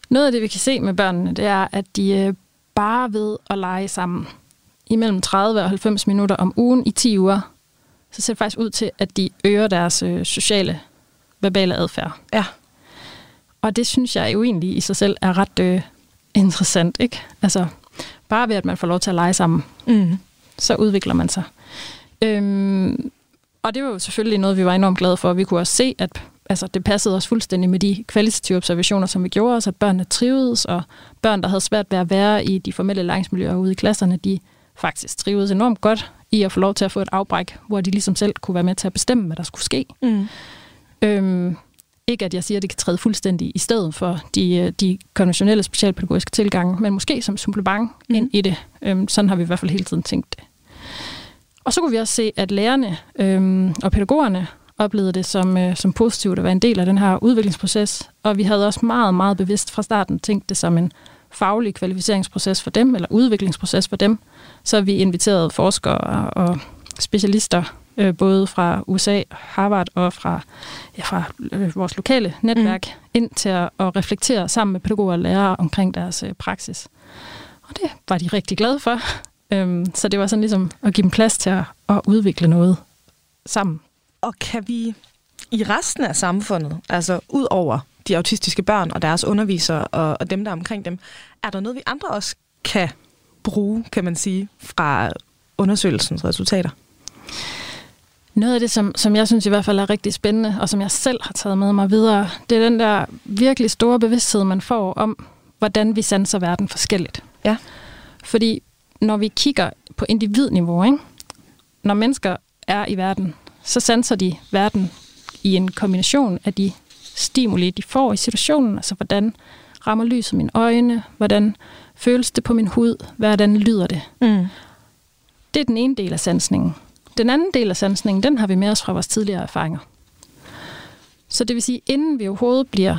Speaker 4: Noget af det, vi kan se med børnene, det er, at de øh, bare ved at lege sammen imellem 30 og 90 minutter om ugen i 10 uger, så ser det faktisk ud til, at de øger deres sociale, verbale adfærd.
Speaker 3: Ja.
Speaker 4: Og det synes jeg jo egentlig i sig selv er ret øh, interessant, ikke? Altså, bare ved at man får lov til at lege sammen, mm. så udvikler man sig. Øhm, og det var jo selvfølgelig noget, vi var enormt glade for. Vi kunne også se, at altså, det passede os fuldstændig med de kvalitative observationer, som vi gjorde os, at børnene trivedes, og børn, der havde svært ved at være i de formelle læringsmiljøer ude i klasserne, de faktisk trivedes enormt godt i at få lov til at få et afbræk, hvor de ligesom selv kunne være med til at bestemme, hvad der skulle ske. Mm. Øhm, ikke at jeg siger, at det kan træde fuldstændig i stedet for de, øh, de konventionelle specialpædagogiske tilgange, men måske som supplement mm. ind i det. Øhm, sådan har vi i hvert fald hele tiden tænkt det. Og så kunne vi også se, at lærerne øhm, og pædagogerne oplevede det som, øh, som positivt at være en del af den her udviklingsproces. Og vi havde også meget, meget bevidst fra starten tænkt det som en faglig kvalificeringsproces for dem, eller udviklingsproces for dem. Så vi inviterede forskere og specialister øh, både fra USA, Harvard og fra, ja, fra øh, vores lokale netværk, mm. ind til at, at reflektere sammen med pædagoger og lærere omkring deres øh, praksis. Og det var de rigtig glade for. Øhm, så det var sådan ligesom at give dem plads til at, at udvikle noget sammen.
Speaker 3: Og kan vi i resten af samfundet, altså ud over de autistiske børn og deres undervisere og, og dem, der er omkring dem, er der noget, vi andre også kan bruge, kan man sige, fra undersøgelsens resultater?
Speaker 4: Noget af det, som, som jeg synes i hvert fald er rigtig spændende, og som jeg selv har taget med mig videre, det er den der virkelig store bevidsthed, man får om, hvordan vi sanser verden forskelligt.
Speaker 3: Ja.
Speaker 4: Fordi når vi kigger på individniveau, ikke? når mennesker er i verden, så sanser de verden i en kombination af de stimuli, de får i situationen. Altså, hvordan rammer lyset mine øjne? Hvordan føles det på min hud? Hvordan lyder det? Mm. Det er den ene del af sansningen. Den anden del af sansningen, den har vi med os fra vores tidligere erfaringer. Så det vil sige, inden vi overhovedet bliver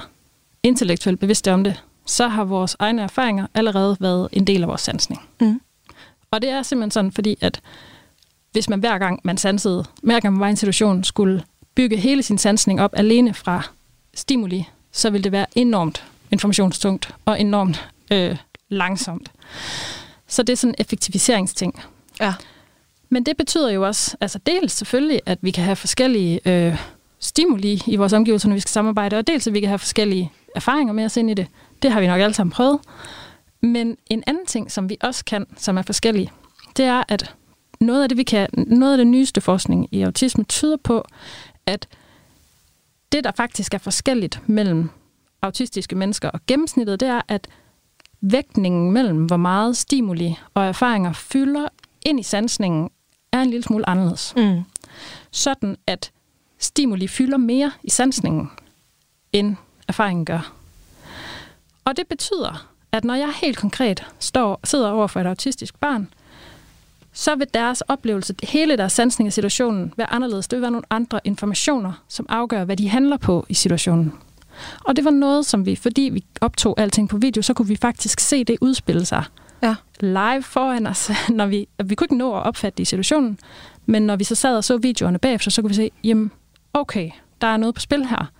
Speaker 4: intellektuelt bevidste om det, så har vores egne erfaringer allerede været en del af vores sansning. Mm. Og det er simpelthen sådan, fordi at hvis man hver gang man sansede, hver gang man var i en situation, skulle bygge hele sin sansning op alene fra stimuli, så vil det være enormt informationstungt og enormt øh, langsomt. Så det er sådan en effektiviseringsting.
Speaker 3: Ja.
Speaker 4: Men det betyder jo også, altså dels selvfølgelig, at vi kan have forskellige øh, stimuli i vores omgivelser, når vi skal samarbejde, og dels at vi kan have forskellige erfaringer med os ind i det. Det har vi nok alle sammen prøvet. Men en anden ting, som vi også kan, som er forskellige, det er, at noget af det, vi kan, noget af det nyeste forskning i autisme tyder på, at det, der faktisk er forskelligt mellem autistiske mennesker og gennemsnittet, det er, at vægtningen mellem, hvor meget stimuli og erfaringer fylder ind i sansningen, er en lille smule anderledes.
Speaker 3: Mm.
Speaker 4: Sådan at stimuli fylder mere i sansningen, end erfaringen gør. Og det betyder, at når jeg helt konkret står, sidder over for et autistisk barn, så vil deres oplevelse, hele deres sansning af situationen, være anderledes. Det vil være nogle andre informationer, som afgør, hvad de handler på i situationen. Og det var noget, som vi, fordi vi optog alting på video, så kunne vi faktisk se det udspille sig
Speaker 3: Ja.
Speaker 4: live foran os. Når vi, vi kunne ikke nå at opfatte det i situationen, men når vi så sad og så videoerne bagefter, så kunne vi se, jamen, okay, der er noget på spil her.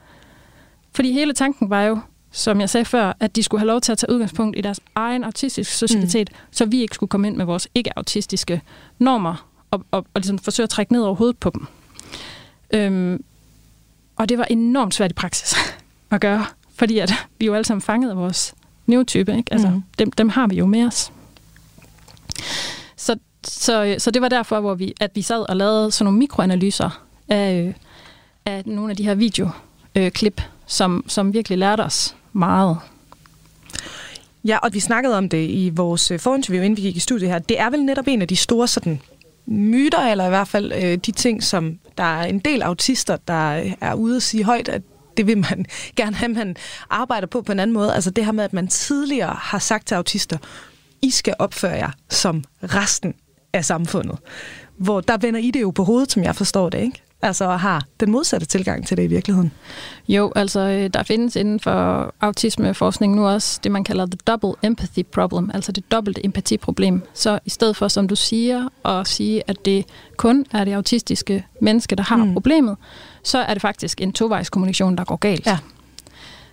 Speaker 4: Fordi hele tanken var jo, som jeg sagde før, at de skulle have lov til at tage udgangspunkt i deres egen autistiske socialitet, mm. så vi ikke skulle komme ind med vores ikke-autistiske normer og, og, og ligesom forsøge at trække ned over hovedet på dem. Øhm, og det var enormt svært i praksis at gøre, fordi at vi jo alle sammen fanget af vores neurotype, ikke? Altså, mm. dem, dem har vi jo med os. Så, så, så det var derfor, hvor vi, at vi sad og lavede sådan nogle mikroanalyser af, øh, af nogle af de her videoklip, som, som virkelig lærte os meget.
Speaker 3: Ja, og vi snakkede om det i vores øh, forinterview, inden vi gik i studiet her. Det er vel netop en af de store sådan, myter, eller i hvert fald øh, de ting, som der er en del autister, der øh, er ude at sige højt, at det vil man gerne have, man arbejder på på en anden måde. Altså det her med, at man tidligere har sagt til autister, I skal opføre jer som resten af samfundet. Hvor der vender I det jo på hovedet, som jeg forstår det, ikke? Altså har den modsatte tilgang til det i virkeligheden.
Speaker 4: Jo, altså øh, der findes inden for autismeforskning nu også det, man kalder the double empathy problem, altså det dobbelte empatiproblem. Så i stedet for, som du siger, at sige, at det kun er det autistiske menneske, der har
Speaker 3: Mm.
Speaker 4: problemet, så er det faktisk en tovejs kommunikation, der går galt.
Speaker 3: Ja.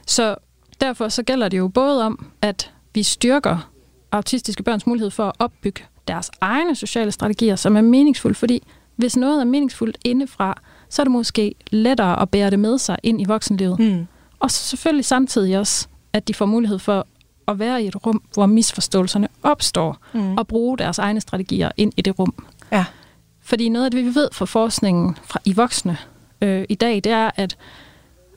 Speaker 4: Så derfor så gælder det jo både om, at vi styrker autistiske børns mulighed for at opbygge deres egne sociale strategier, som er meningsfulde, fordi hvis noget er meningsfuldt indefra, så er det måske lettere at bære det med sig ind i voksenlivet.
Speaker 3: Mm.
Speaker 4: Og så selvfølgelig samtidig også, at de får mulighed for at være i et rum, hvor misforståelserne opstår,
Speaker 3: Mm.
Speaker 4: og bruge deres egne strategier ind i det rum.
Speaker 3: Ja.
Speaker 4: Fordi noget af det, vi ved fra forskningen fra i voksne øh, i dag, det er, at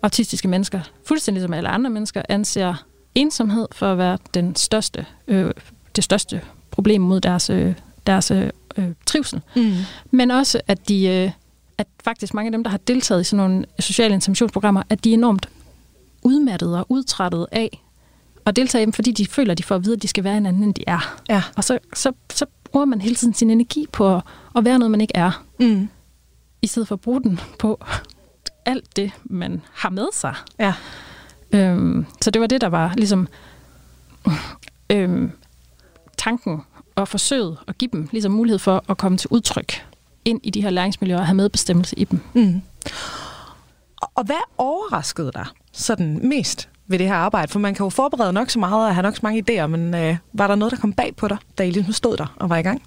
Speaker 4: autistiske mennesker, fuldstændig som alle andre mennesker, anser ensomhed for at være den største, øh, det største problem mod deres, øh, deres øh, øh, trivsel.
Speaker 3: Mm.
Speaker 4: Men også, at de, øh, at faktisk mange af dem, der har deltaget i sådan nogle sociale interventionsprogrammer, at de er enormt udmattede og udtrættede af at deltage i dem, fordi de føler, at de får at vide, at de skal være en anden, end de er.
Speaker 3: Ja.
Speaker 4: Og så, så, så bruger man hele tiden sin energi på at, at være noget, man ikke er,
Speaker 3: Mm.
Speaker 4: i stedet for at bruge den på alt det, man har med sig.
Speaker 3: Ja.
Speaker 4: Øhm, så det var det, der var ligesom øhm, tanken og forsøget at give dem ligesom mulighed for at komme til udtryk ind i de her læringsmiljøer og have medbestemmelse i dem.
Speaker 3: Mm. Og- hvad overraskede dig sådan mest ved det her arbejde? For man kan jo forberede nok så meget og have nok så mange idéer, men øh, var der noget, der kom bag på dig, da I ligesom stod der og var i gang?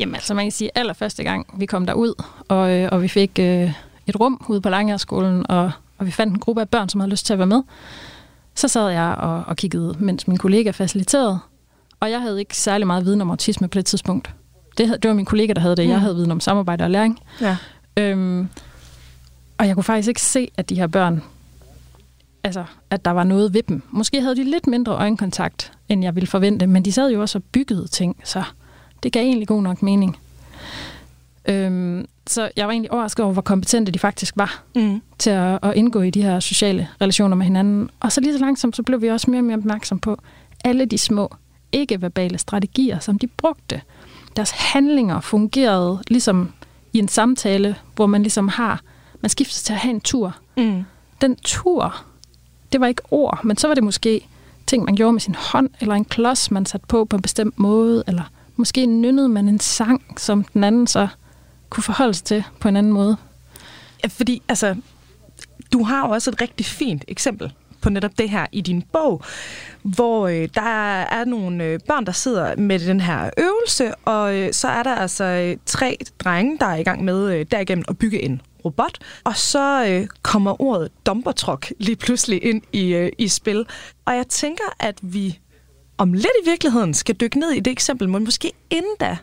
Speaker 4: Jamen altså man kan sige, allerførste gang vi kom derud, og, øh, og vi fik øh, et rum ude på Langærskolen, og, og vi fandt en gruppe af børn, som havde lyst til at være med, så sad jeg og, og kiggede, mens min kollega faciliterede, og jeg havde ikke særlig meget viden om autisme på det tidspunkt. Det, havde, det var min kollega, der havde det. Jeg
Speaker 3: Mm.
Speaker 4: havde viden om samarbejde og læring.
Speaker 3: Ja.
Speaker 4: Øhm, og jeg kunne faktisk ikke se, at de her børn, altså, at der var noget ved dem. Måske havde de lidt mindre øjenkontakt, end jeg ville forvente, men de sad jo også og byggede ting, så det gav egentlig god nok mening. Øhm, så jeg var egentlig overrasket over, hvor kompetente de faktisk var
Speaker 3: Mm.
Speaker 4: til at, at indgå i de her sociale relationer med hinanden. Og så lige så langsomt, så blev vi også mere og mere opmærksom på alle de små ikke-verbale strategier, som de brugte. Deres handlinger fungerede ligesom i en samtale, hvor man ligesom har, man skifter til at have en tur.
Speaker 3: Mm.
Speaker 4: Den tur, det var ikke ord, men så var det måske ting, man gjorde med sin hånd, eller en klods, man satte på på en bestemt måde, eller måske nynnede man en sang, som den anden så kunne forholde sig til på en anden måde.
Speaker 3: Ja, fordi altså, du har også et rigtig fint eksempel
Speaker 1: på netop det her i din bog, hvor øh, der er nogle øh, børn, der sidder med den her øvelse, og øh, så er der altså øh, tre drenge, der er i gang med øh, derigennem at bygge en robot, og så øh, kommer ordet dumpertruck lige pludselig ind i, øh, i spil. Og jeg tænker, at vi om lidt i virkeligheden skal dykke ned i det eksempel, men måske inden da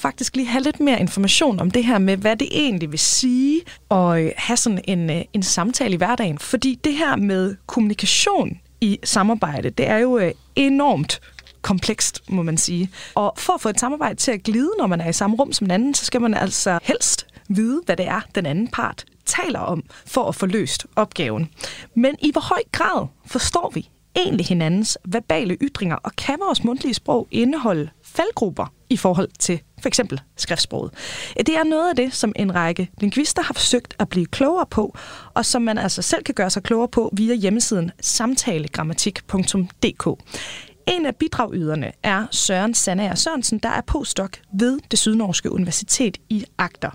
Speaker 1: faktisk lige have lidt mere information om det her med, hvad det egentlig vil sige at øh, have sådan en, øh, en samtale i hverdagen. Fordi det her med kommunikation i samarbejde, det er jo øh, enormt komplekst, må man sige. Og for at få et samarbejde til at glide, når man er i samme rum som den anden, så skal man altså helst vide, hvad det er, den anden part taler om, for at få løst opgaven. Men i hvor høj grad forstår vi egentlig hinandens verbale ytringer, og kan vores mundtlige sprog indeholde faldgrupper i forhold til for eksempel skriftsproget. Øh, det er noget af det, som en række lingvister har forsøgt at blive klogere på, og som man altså selv kan gøre sig klogere på via hjemmesiden samtalegrammatik.dk. En af bidragyderne er Søren Sandager Sørensen, der er postdoc ved det Sydnorske Universitet i Agder.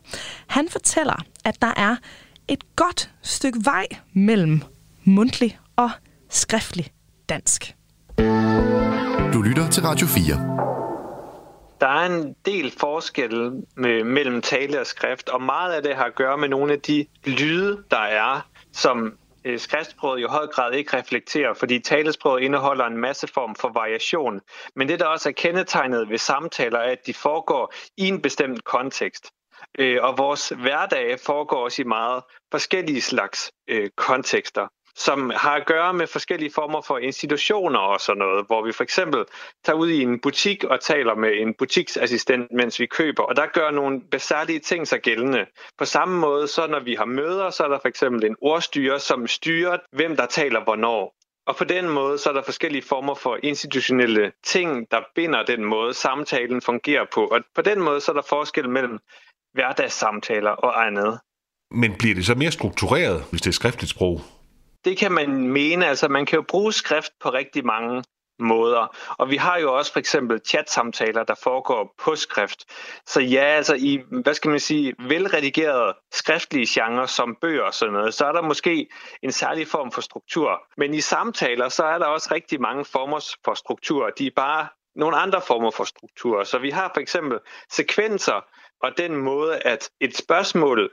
Speaker 1: Han fortæller, at der er et godt stykke vej mellem mundtlig og skriftlig dansk.
Speaker 2: Du lytter til Radio 4.
Speaker 5: Der er en del forskel med, mellem tale og skrift, og meget af det har at gøre med nogle af de lyde, der er, som øh, skriftsproget i høj grad ikke reflekterer, fordi talesproget indeholder en masse form for variation. Men det, der også er kendetegnet ved samtaler, er, at de foregår i en bestemt kontekst. Øh, og vores hverdag foregår også i meget forskellige slags øh, kontekster som har at gøre med forskellige former for institutioner og sådan noget, hvor vi for eksempel tager ud i en butik og taler med en butiksassistent, mens vi køber, og der gør nogle besærlige ting sig gældende. På samme måde, så når vi har møder, så er der for eksempel en ordstyre, som styrer, hvem der taler hvornår. Og på den måde, så er der forskellige former for institutionelle ting, der binder den måde, samtalen fungerer på. Og på den måde, så er der forskel mellem hverdagssamtaler og andet.
Speaker 6: Men bliver det så mere struktureret, hvis det er skriftligt sprog?
Speaker 5: Det kan man mene. Altså, man kan jo bruge skrift på rigtig mange måder. Og vi har jo også for eksempel chatsamtaler, der foregår på skrift. Så ja, altså i, hvad skal man sige, velredigerede skriftlige genrer som bøger og sådan noget, så er der måske en særlig form for struktur. Men i samtaler, så er der også rigtig mange former for struktur. De er bare nogle andre former for struktur. Så vi har for eksempel sekvenser, og den måde, at et spørgsmål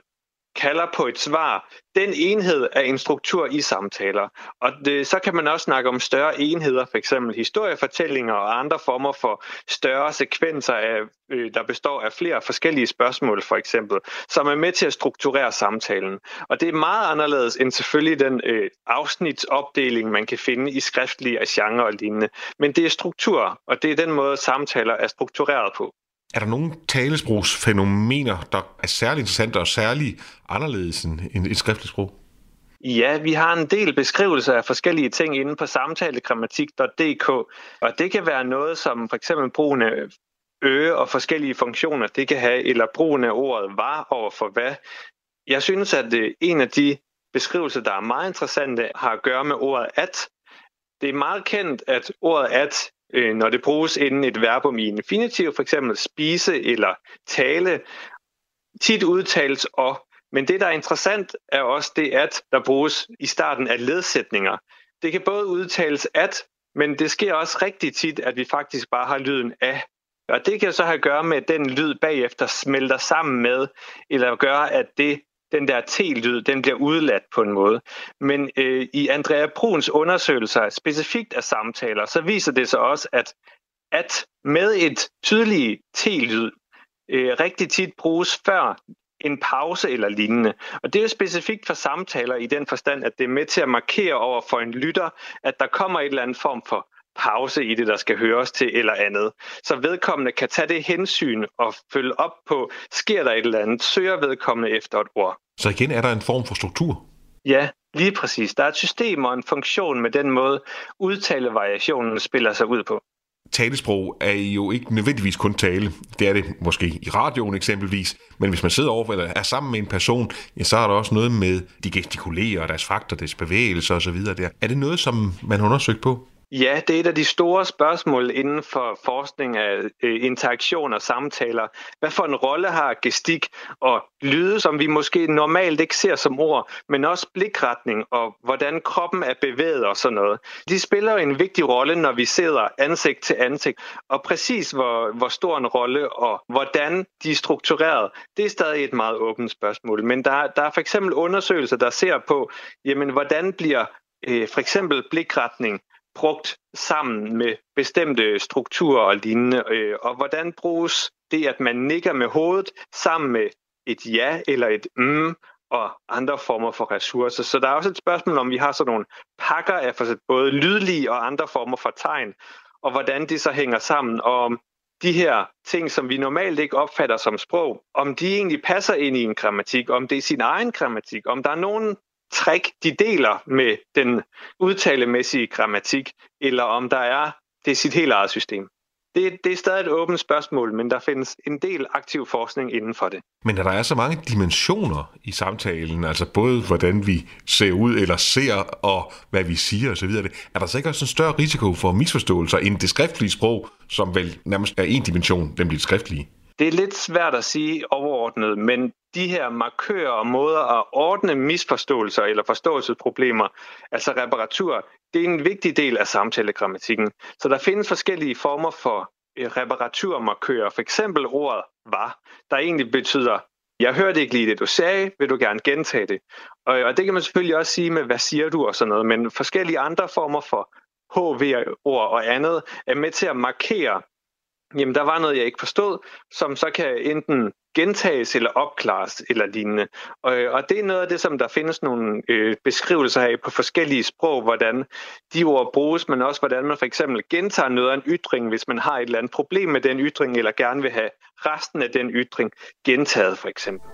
Speaker 5: kalder på et svar, den enhed er en struktur i samtaler. Og det, så kan man også snakke om større enheder, for eksempel historiefortællinger og andre former for større sekvenser, af, øh, der består af flere forskellige spørgsmål, for eksempel, som er med til at strukturere samtalen. Og det er meget anderledes end selvfølgelig den øh, afsnitsopdeling, man kan finde i skriftlige genre og lignende. Men det er struktur, og det er den måde, samtaler er struktureret på.
Speaker 6: Er der nogle talesprogsfænomener, der er særlig interessante og særlig anderledes end et skriftligt sprog?
Speaker 5: Ja, vi har en del beskrivelser af forskellige ting inde på samtalegrammatik.dk, og det kan være noget som for eksempel brugen af øge og forskellige funktioner, det kan have, eller brugen af ordet var over for hvad. Jeg synes, at øh, en af de beskrivelser, der er meget interessante, har at gøre med ordet at. Det er meget kendt, at ordet at øh, når det bruges inden et verbum i infinitiv, for eksempel spise eller tale, tit udtales og. Men det, der er interessant, er også det at, der bruges i starten af ledsætninger. Det kan både udtales at, men det sker også rigtig tit, at vi faktisk bare har lyden af. Og det kan så have at gøre med, at den lyd bagefter smelter sammen med, eller gør, at det den der T-lyd, den bliver udladt på en måde. Men øh, i Andrea Bruns undersøgelser, specifikt af samtaler, så viser det sig også, at, at med et tydeligt T-lyd øh, rigtig tit bruges før en pause eller lignende. Og det er specifikt for samtaler i den forstand, at det er med til at markere over for en lytter, at der kommer et eller andet form for pause i det, der skal høres til eller andet. Så vedkommende kan tage det hensyn og følge op på, sker der et eller andet, søger vedkommende efter et ord.
Speaker 6: Så igen er der en form for struktur?
Speaker 5: Ja, lige præcis. Der er et system og en funktion med den måde, udtalevariationen spiller sig ud på.
Speaker 6: Talesprog er jo ikke nødvendigvis kun tale. Det er det måske i radioen eksempelvis. Men hvis man sidder over eller er sammen med en person, ja, så er der også noget med, de gestikulerer, deres faktor, deres bevægelser osv. Der. Er det noget, som man har undersøgt på?
Speaker 5: Ja, det er et af de store spørgsmål inden for forskning af øh, interaktion og samtaler. Hvad for en rolle har gestik og lyde, som vi måske normalt ikke ser som ord, men også blikretning og hvordan kroppen er bevæget og sådan noget. De spiller en vigtig rolle, når vi sidder ansigt til ansigt, og præcis hvor, hvor stor en rolle og hvordan de er struktureret, det er stadig et meget åbent spørgsmål. Men der, der er for eksempel undersøgelser, der ser på, jamen, hvordan bliver øh, for eksempel blikretning brugt sammen med bestemte strukturer og lignende, øh, og hvordan bruges det, at man nikker med hovedet sammen med et ja eller et mm, og andre former for ressourcer. Så der er også et spørgsmål om, vi har sådan nogle pakker af for både lydlige og andre former for tegn, og hvordan de så hænger sammen, og om de her ting, som vi normalt ikke opfatter som sprog, om de egentlig passer ind i en grammatik, om det er sin egen grammatik, om der er nogen trick, de deler med den udtalemæssige grammatik, eller om der er det sit helt eget system. Det, det er stadig et åbent spørgsmål, men der findes en del aktiv forskning inden for det.
Speaker 6: Men der er så mange dimensioner i samtalen, altså både hvordan vi ser ud eller ser, og hvad vi siger osv., er der så ikke også en større risiko for misforståelser end det skriftlige sprog, som vel nærmest er en dimension, nemlig det skriftlige?
Speaker 5: Det er lidt svært at sige overordnet, men de her markører og måder at ordne misforståelser eller forståelsesproblemer, altså reparatur, det er en vigtig del af samtalegrammatikken. Så der findes forskellige former for øh, reparaturmarkører. For eksempel ordet var, der egentlig betyder, jeg hørte ikke lige det, du sagde, vil du gerne gentage det? Og, og det kan man selvfølgelig også sige med, hvad siger du og sådan noget, men forskellige andre former for HV-ord og andet er med til at markere, jamen der var noget, jeg ikke forstod, som så kan enten gentages eller opklares eller lignende. Og, øh, og det er noget af det, som der findes nogle øh, beskrivelser af på forskellige sprog, hvordan de ord bruges, men også hvordan man for eksempel gentager noget af en ytring, hvis man har et eller andet problem med den ytring, eller gerne vil have resten af den ytring gentaget for eksempel.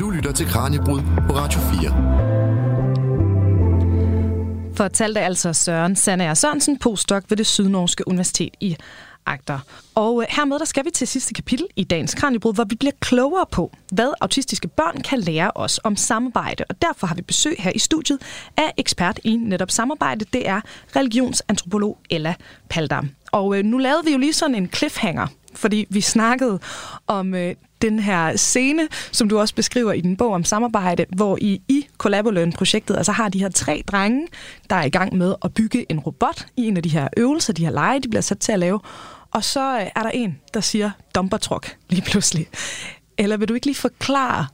Speaker 2: Du lytter til Kranjebrud på Radio 4
Speaker 1: fortalte altså Søren Sandager Sørensen, postdoc ved det Sydnorske Universitet i Agder. Og øh, hermed der skal vi til sidste kapitel i dagens Kranjebrud, hvor vi bliver klogere på, hvad autistiske børn kan lære os om samarbejde. Og derfor har vi besøg her i studiet af ekspert i netop samarbejde. Det er religionsantropolog Ella Paldam. Og øh, nu lavede vi jo lige sådan en cliffhanger, fordi vi snakkede om øh, den her scene, som du også beskriver i din bog om samarbejde, hvor I i Collaboløn-projektet altså har de her tre drenge, der er i gang med at bygge en robot i en af de her øvelser, de her lege, de bliver sat til at lave. Og så øh, er der en, der siger dumpertruck lige pludselig. Eller vil du ikke lige forklare,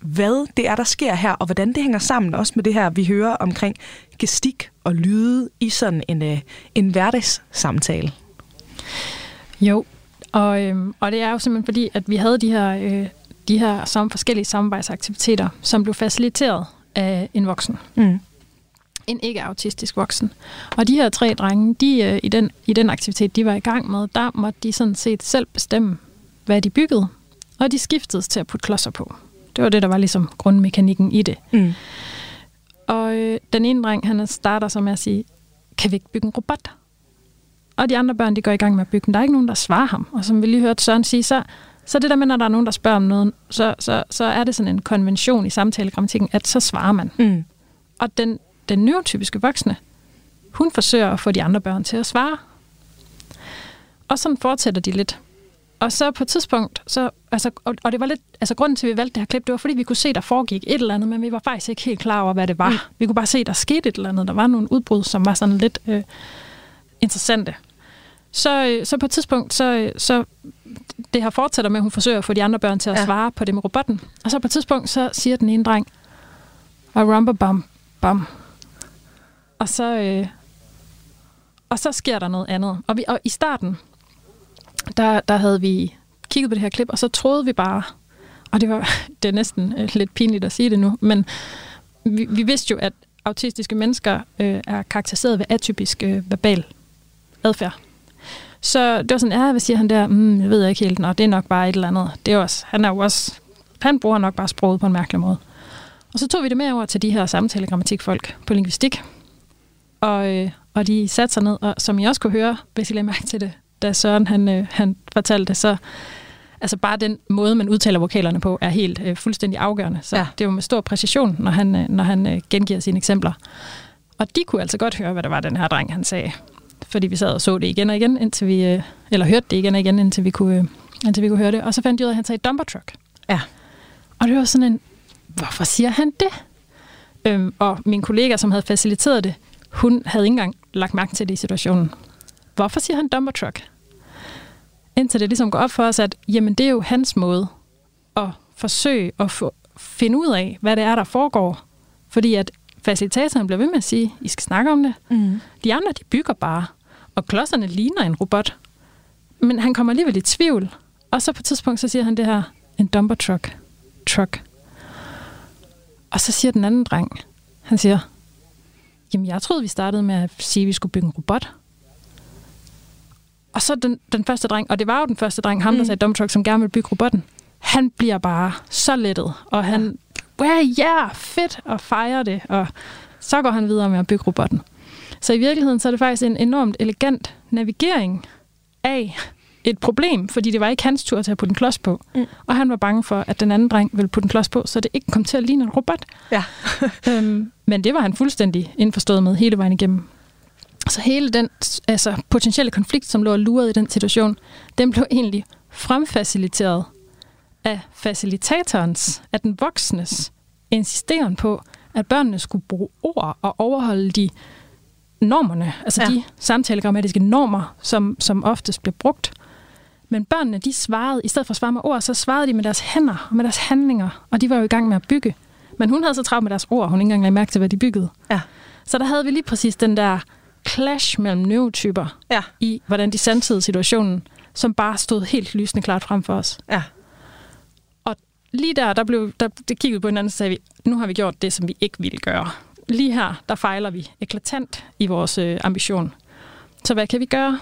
Speaker 1: hvad det er, der sker her, og hvordan det hænger sammen også med det her, vi hører omkring gestik og lyde i sådan en, øh, en hverdagssamtale?
Speaker 4: Jo, og, øhm, og det er jo simpelthen fordi, at vi havde de her, øh, de her som forskellige samarbejdsaktiviteter, som blev faciliteret af en voksen. Mm. En ikke-autistisk voksen. Og de her tre drenge, de, øh, i, den, i den aktivitet, de var i gang med, der måtte de sådan set selv bestemme, hvad de byggede. Og de skiftede til at putte klodser på. Det var det, der var ligesom grundmekanikken i det. Mm. Og øh, den ene dreng, han starter så med at sige, kan vi ikke bygge en robot? Og de andre børn, de går i gang med at bygge den. Der er ikke nogen, der svarer ham. Og som vi lige hørte Søren sige, så, så det der med, når der er nogen, der spørger om noget, så, så, så er det sådan en konvention i samtalegrammatikken, at så svarer man. Mm. Og den, den neurotypiske voksne, hun forsøger at få de andre børn til at svare. Og sådan fortsætter de lidt. Og så på et tidspunkt, så, altså, og, og det var lidt, altså grunden til, at vi valgte det her klip, det var fordi, vi kunne se, der foregik et eller andet, men vi var faktisk ikke helt klar over, hvad det var. Mm. Vi kunne bare se, der skete et eller andet. Der var nogle udbrud, som var sådan lidt øh, interessante så, øh, så på et tidspunkt, så, øh, så det her fortsætter med, at hun forsøger at få de andre børn til at ja. svare på det med robotten. Og så på et tidspunkt, så siger den ene dreng, og rumba bam, bam. Og så, øh, og så sker der noget andet. Og, vi, og i starten, der, der havde vi kigget på det her klip, og så troede vi bare, og det var det er næsten øh, lidt pinligt at sige det nu, men vi, vi vidste jo, at autistiske mennesker øh, er karakteriseret ved atypisk øh, verbal adfærd. Så det var sådan, ja, hvad siger han der? Mm, jeg ved ikke helt, Nå, det er nok bare et eller andet. Det er også, han er jo også, han bruger nok bare sproget på en mærkelig måde. Og så tog vi det med over til de her samtalegrammatikfolk på lingvistik. Og, øh, og de satte sig ned, og som I også kunne høre, hvis I lagde mærke til det, da Søren han, øh, han fortalte det, så Altså bare den måde, man udtaler vokalerne på, er helt øh, fuldstændig afgørende. Så
Speaker 1: Ja.
Speaker 4: ja. det er jo med stor præcision, når han, øh, når han øh, gengiver sine eksempler. Og de kunne altså godt høre, hvad det var, den her dreng, han sagde. Fordi vi sad og så det igen og igen, indtil vi, øh, eller hørte det igen og igen, indtil vi kunne, øh, indtil vi kunne høre det. Og så fandt de ud af, at han sagde dumper truck.
Speaker 1: Ja.
Speaker 4: Og det var sådan en, hvorfor siger han det? Øhm, og min kollega, som havde faciliteret det, hun havde ikke engang lagt mærke til det i situationen. Hvorfor siger han dumper truck? Indtil det ligesom går op for os, at jamen, det er jo hans måde at forsøge at få, finde ud af, hvad det er, der foregår. Fordi at facilitatoren bliver ved med at sige, I skal snakke om det.
Speaker 1: Mm.
Speaker 4: De andre, de bygger bare. Og klodserne ligner en robot. Men han kommer alligevel i tvivl. Og så på et tidspunkt, så siger han det her, en dumper truck. Truck. Og så siger den anden dreng, han siger, jamen jeg troede, vi startede med at sige, at vi skulle bygge en robot. Og så den, den første dreng, og det var jo den første dreng, ham der
Speaker 1: Mm.
Speaker 4: sagde dump truck, som gerne vil bygge robotten. Han bliver bare så lettet, og han, ja, yeah, fedt, og fejrer det, og så går han videre med at bygge robotten. Så i virkeligheden så er det faktisk en enormt elegant navigering af et problem, fordi det var ikke hans tur til at putte en klods på.
Speaker 1: Mm.
Speaker 4: Og han var bange for, at den anden dreng ville putte en klods på, så det ikke kom til at ligne en robot.
Speaker 1: Ja.
Speaker 4: øhm, men det var han fuldstændig indforstået med hele vejen igennem. Så hele den altså, potentielle konflikt, som lå og lurede i den situation, den blev egentlig fremfaciliteret af facilitatorens, af den voksnes insisteren på, at børnene skulle bruge ord og overholde de normerne, altså
Speaker 1: Ja.
Speaker 4: de samtalegrammatiske normer, som, som oftest bliver brugt. Men børnene, de svarede, i stedet for at svare med ord, så svarede de med deres hænder og med deres handlinger, og de var jo i gang med at bygge. Men hun havde så travlt med deres ord, hun ikke engang lagde mærke til, hvad de byggede.
Speaker 1: Ja.
Speaker 4: Så der havde vi lige præcis den der clash mellem neurotyper
Speaker 1: Ja.
Speaker 4: i, hvordan de sansede situationen, som bare stod helt lysende klart frem for os.
Speaker 1: Ja.
Speaker 4: Lige der, der blev der, det kiggede på hinanden, og så sagde vi, nu har vi gjort det, som vi ikke ville gøre. Lige her, der fejler vi eklatant i vores øh, ambition. Så hvad kan vi gøre?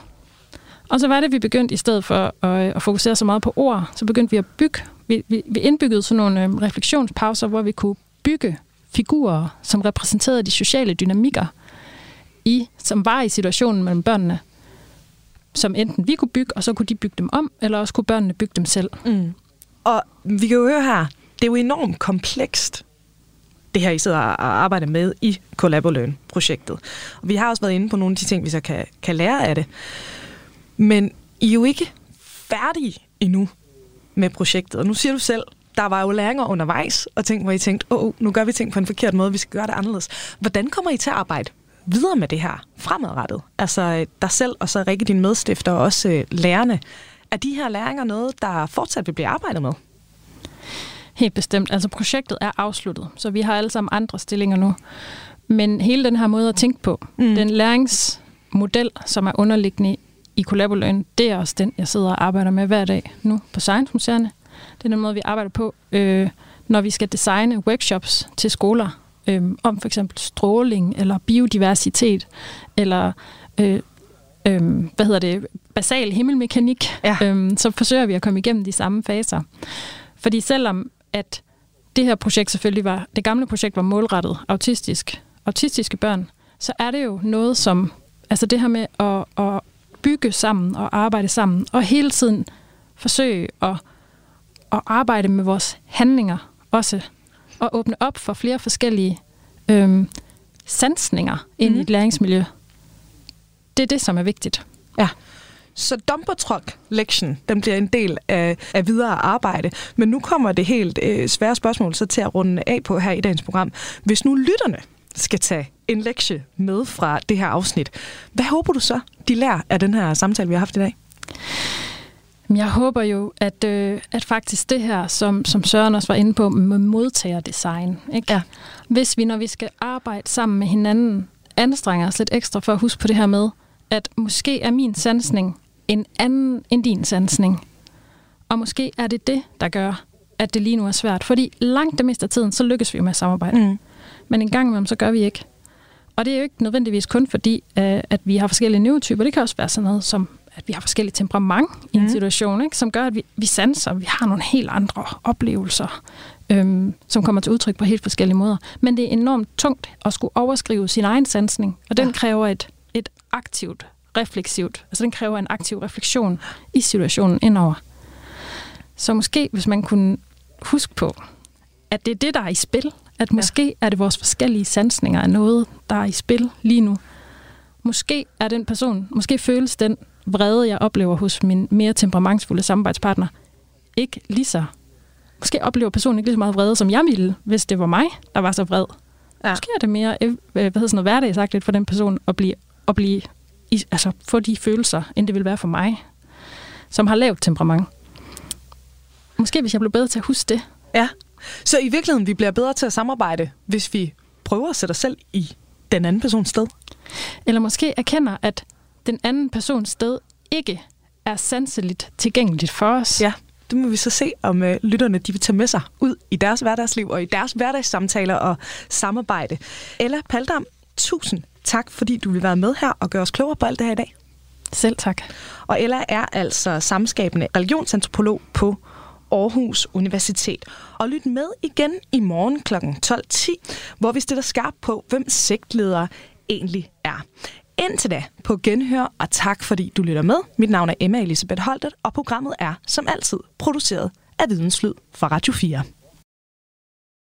Speaker 4: Og så var det, vi begyndte i stedet for at, at fokusere så meget på ord, så begyndte vi at bygge. Vi, vi, vi indbyggede sådan nogle øh, refleksionspauser, hvor vi kunne bygge figurer, som repræsenterede de sociale dynamikker, i, som var i situationen mellem børnene, som enten vi kunne bygge, og så kunne de bygge dem om, eller også kunne børnene bygge dem selv.
Speaker 1: Mm. Og vi kan jo høre her, det er jo enormt komplekst, det her, I sidder og arbejder med i Collabolearn-projektet. Og vi har også været inde på nogle af de ting, vi så kan, kan lære af det. Men I er jo ikke færdige endnu med projektet. Og nu siger du selv, der var jo læringer undervejs, og ting, hvor I tænkte, åh, oh, nu gør vi ting på en forkert måde, vi skal gøre det anderledes. Hvordan kommer I til at arbejde videre med det her fremadrettet? Altså øh, dig selv, og så Rikke, din medstifter, og også øh, lærerne. Er de her læringer noget, der fortsat vil blive arbejdet med?
Speaker 4: Helt bestemt. Altså projektet er afsluttet, så vi har alle sammen andre stillinger nu. Men hele den her måde at tænke på,
Speaker 1: Mm.
Speaker 4: den læringsmodel, som er underliggende i Collabolearn, det er også den, jeg sidder og arbejder med hver dag nu på Science Museerne. Det er den måde, vi arbejder på, øh, når vi skal designe workshops til skoler øh, om for eksempel stråling eller biodiversitet eller øh, øh, hvad hedder det, basal himmelmekanik,
Speaker 1: Ja.
Speaker 4: øh, så forsøger vi at komme igennem de samme faser. Fordi selvom at det her projekt selvfølgelig var, det gamle projekt var målrettet autistisk, autistiske børn, så er det jo noget som, altså det her med at, at bygge sammen og arbejde sammen, og hele tiden forsøge at, at arbejde med vores handlinger også, og åbne op for flere forskellige øhm, sansninger ind
Speaker 1: Mhm.
Speaker 4: i et læringsmiljø. Det er det, som er vigtigt.
Speaker 1: Ja. Så dumpertruck-lektionen, den bliver en del af, af videre arbejde. Men nu kommer det helt øh, svære spørgsmål så til at runde af på her i dagens program. Hvis nu lytterne skal tage en lektie med fra det her afsnit, hvad håber du så, de lærer af den her samtale, vi har haft i dag?
Speaker 4: Jeg håber jo, at, øh, at faktisk det her, som, som Søren også var inde på, med modtagerdesign. Ikke?
Speaker 1: Ja.
Speaker 4: Hvis vi, når vi skal arbejde sammen med hinanden, anstrenger os lidt ekstra for at huske på det her med, at måske er min sansning en anden end din sansning. Og måske er det det, der gør, at det lige nu er svært. Fordi langt det meste af tiden, så lykkes vi med at samarbejde.
Speaker 1: Mm.
Speaker 4: Men en gang imellem, så gør vi ikke. Og det er jo ikke nødvendigvis kun fordi, øh, at vi har forskellige neurotyper. Det kan også være sådan noget som, at vi har forskellige temperament i en
Speaker 1: Mhm.
Speaker 4: situation, ikke? som gør, at vi, vi sanser, vi har nogle helt andre oplevelser, øhm, som kommer til udtryk på helt forskellige måder. Men det er enormt tungt at skulle overskrive sin egen sansning, og den
Speaker 1: Ja.
Speaker 4: kræver et, et aktivt, refleksivt, altså den kræver en aktiv refleksion i situationen indover. Så måske, hvis man kunne huske på, at det er det, der er i spil, at måske ja. er det vores forskellige sansninger af noget, der er i spil lige nu. Måske er den person, måske føles den vrede, jeg oplever hos min mere temperamentsfulde samarbejdspartner, ikke lige så... Måske oplever personen ikke lige så meget vrede, som jeg ville, hvis det var mig, der var så vred. Ja. Måske er det mere øh, hvad hedder sådan noget, hverdagsagtigt for den person at blive, at blive i, altså få de følelser, end det vil være for mig, som har lavt temperament. Måske hvis jeg blev bedre til at huske det.
Speaker 1: Ja, så i virkeligheden, vi bliver bedre til at samarbejde, hvis vi prøver at sætte os selv i den anden persons sted?
Speaker 4: Eller måske erkender, at den anden persons sted ikke er sanseligt tilgængeligt for os.
Speaker 1: Ja, det må vi så se, om øh, lytterne de vil tage med sig ud i deres hverdagsliv og i deres hverdagssamtaler og samarbejde. Ella Paldam, tusind tak, fordi du vil være med her og gøre os klogere på alt det her i dag.
Speaker 4: Selv tak.
Speaker 1: Og Ella er altså samskabende religionsantropolog på Aarhus Universitet. Og lyt med igen i morgen kl. 12.10, hvor vi stiller skarp på, hvem sektledere egentlig er. Indtil da på genhør, og tak fordi du lytter med. Mit navn er Emma Elisabeth Holtet, og programmet er som altid produceret af Videnslyd fra Radio 4.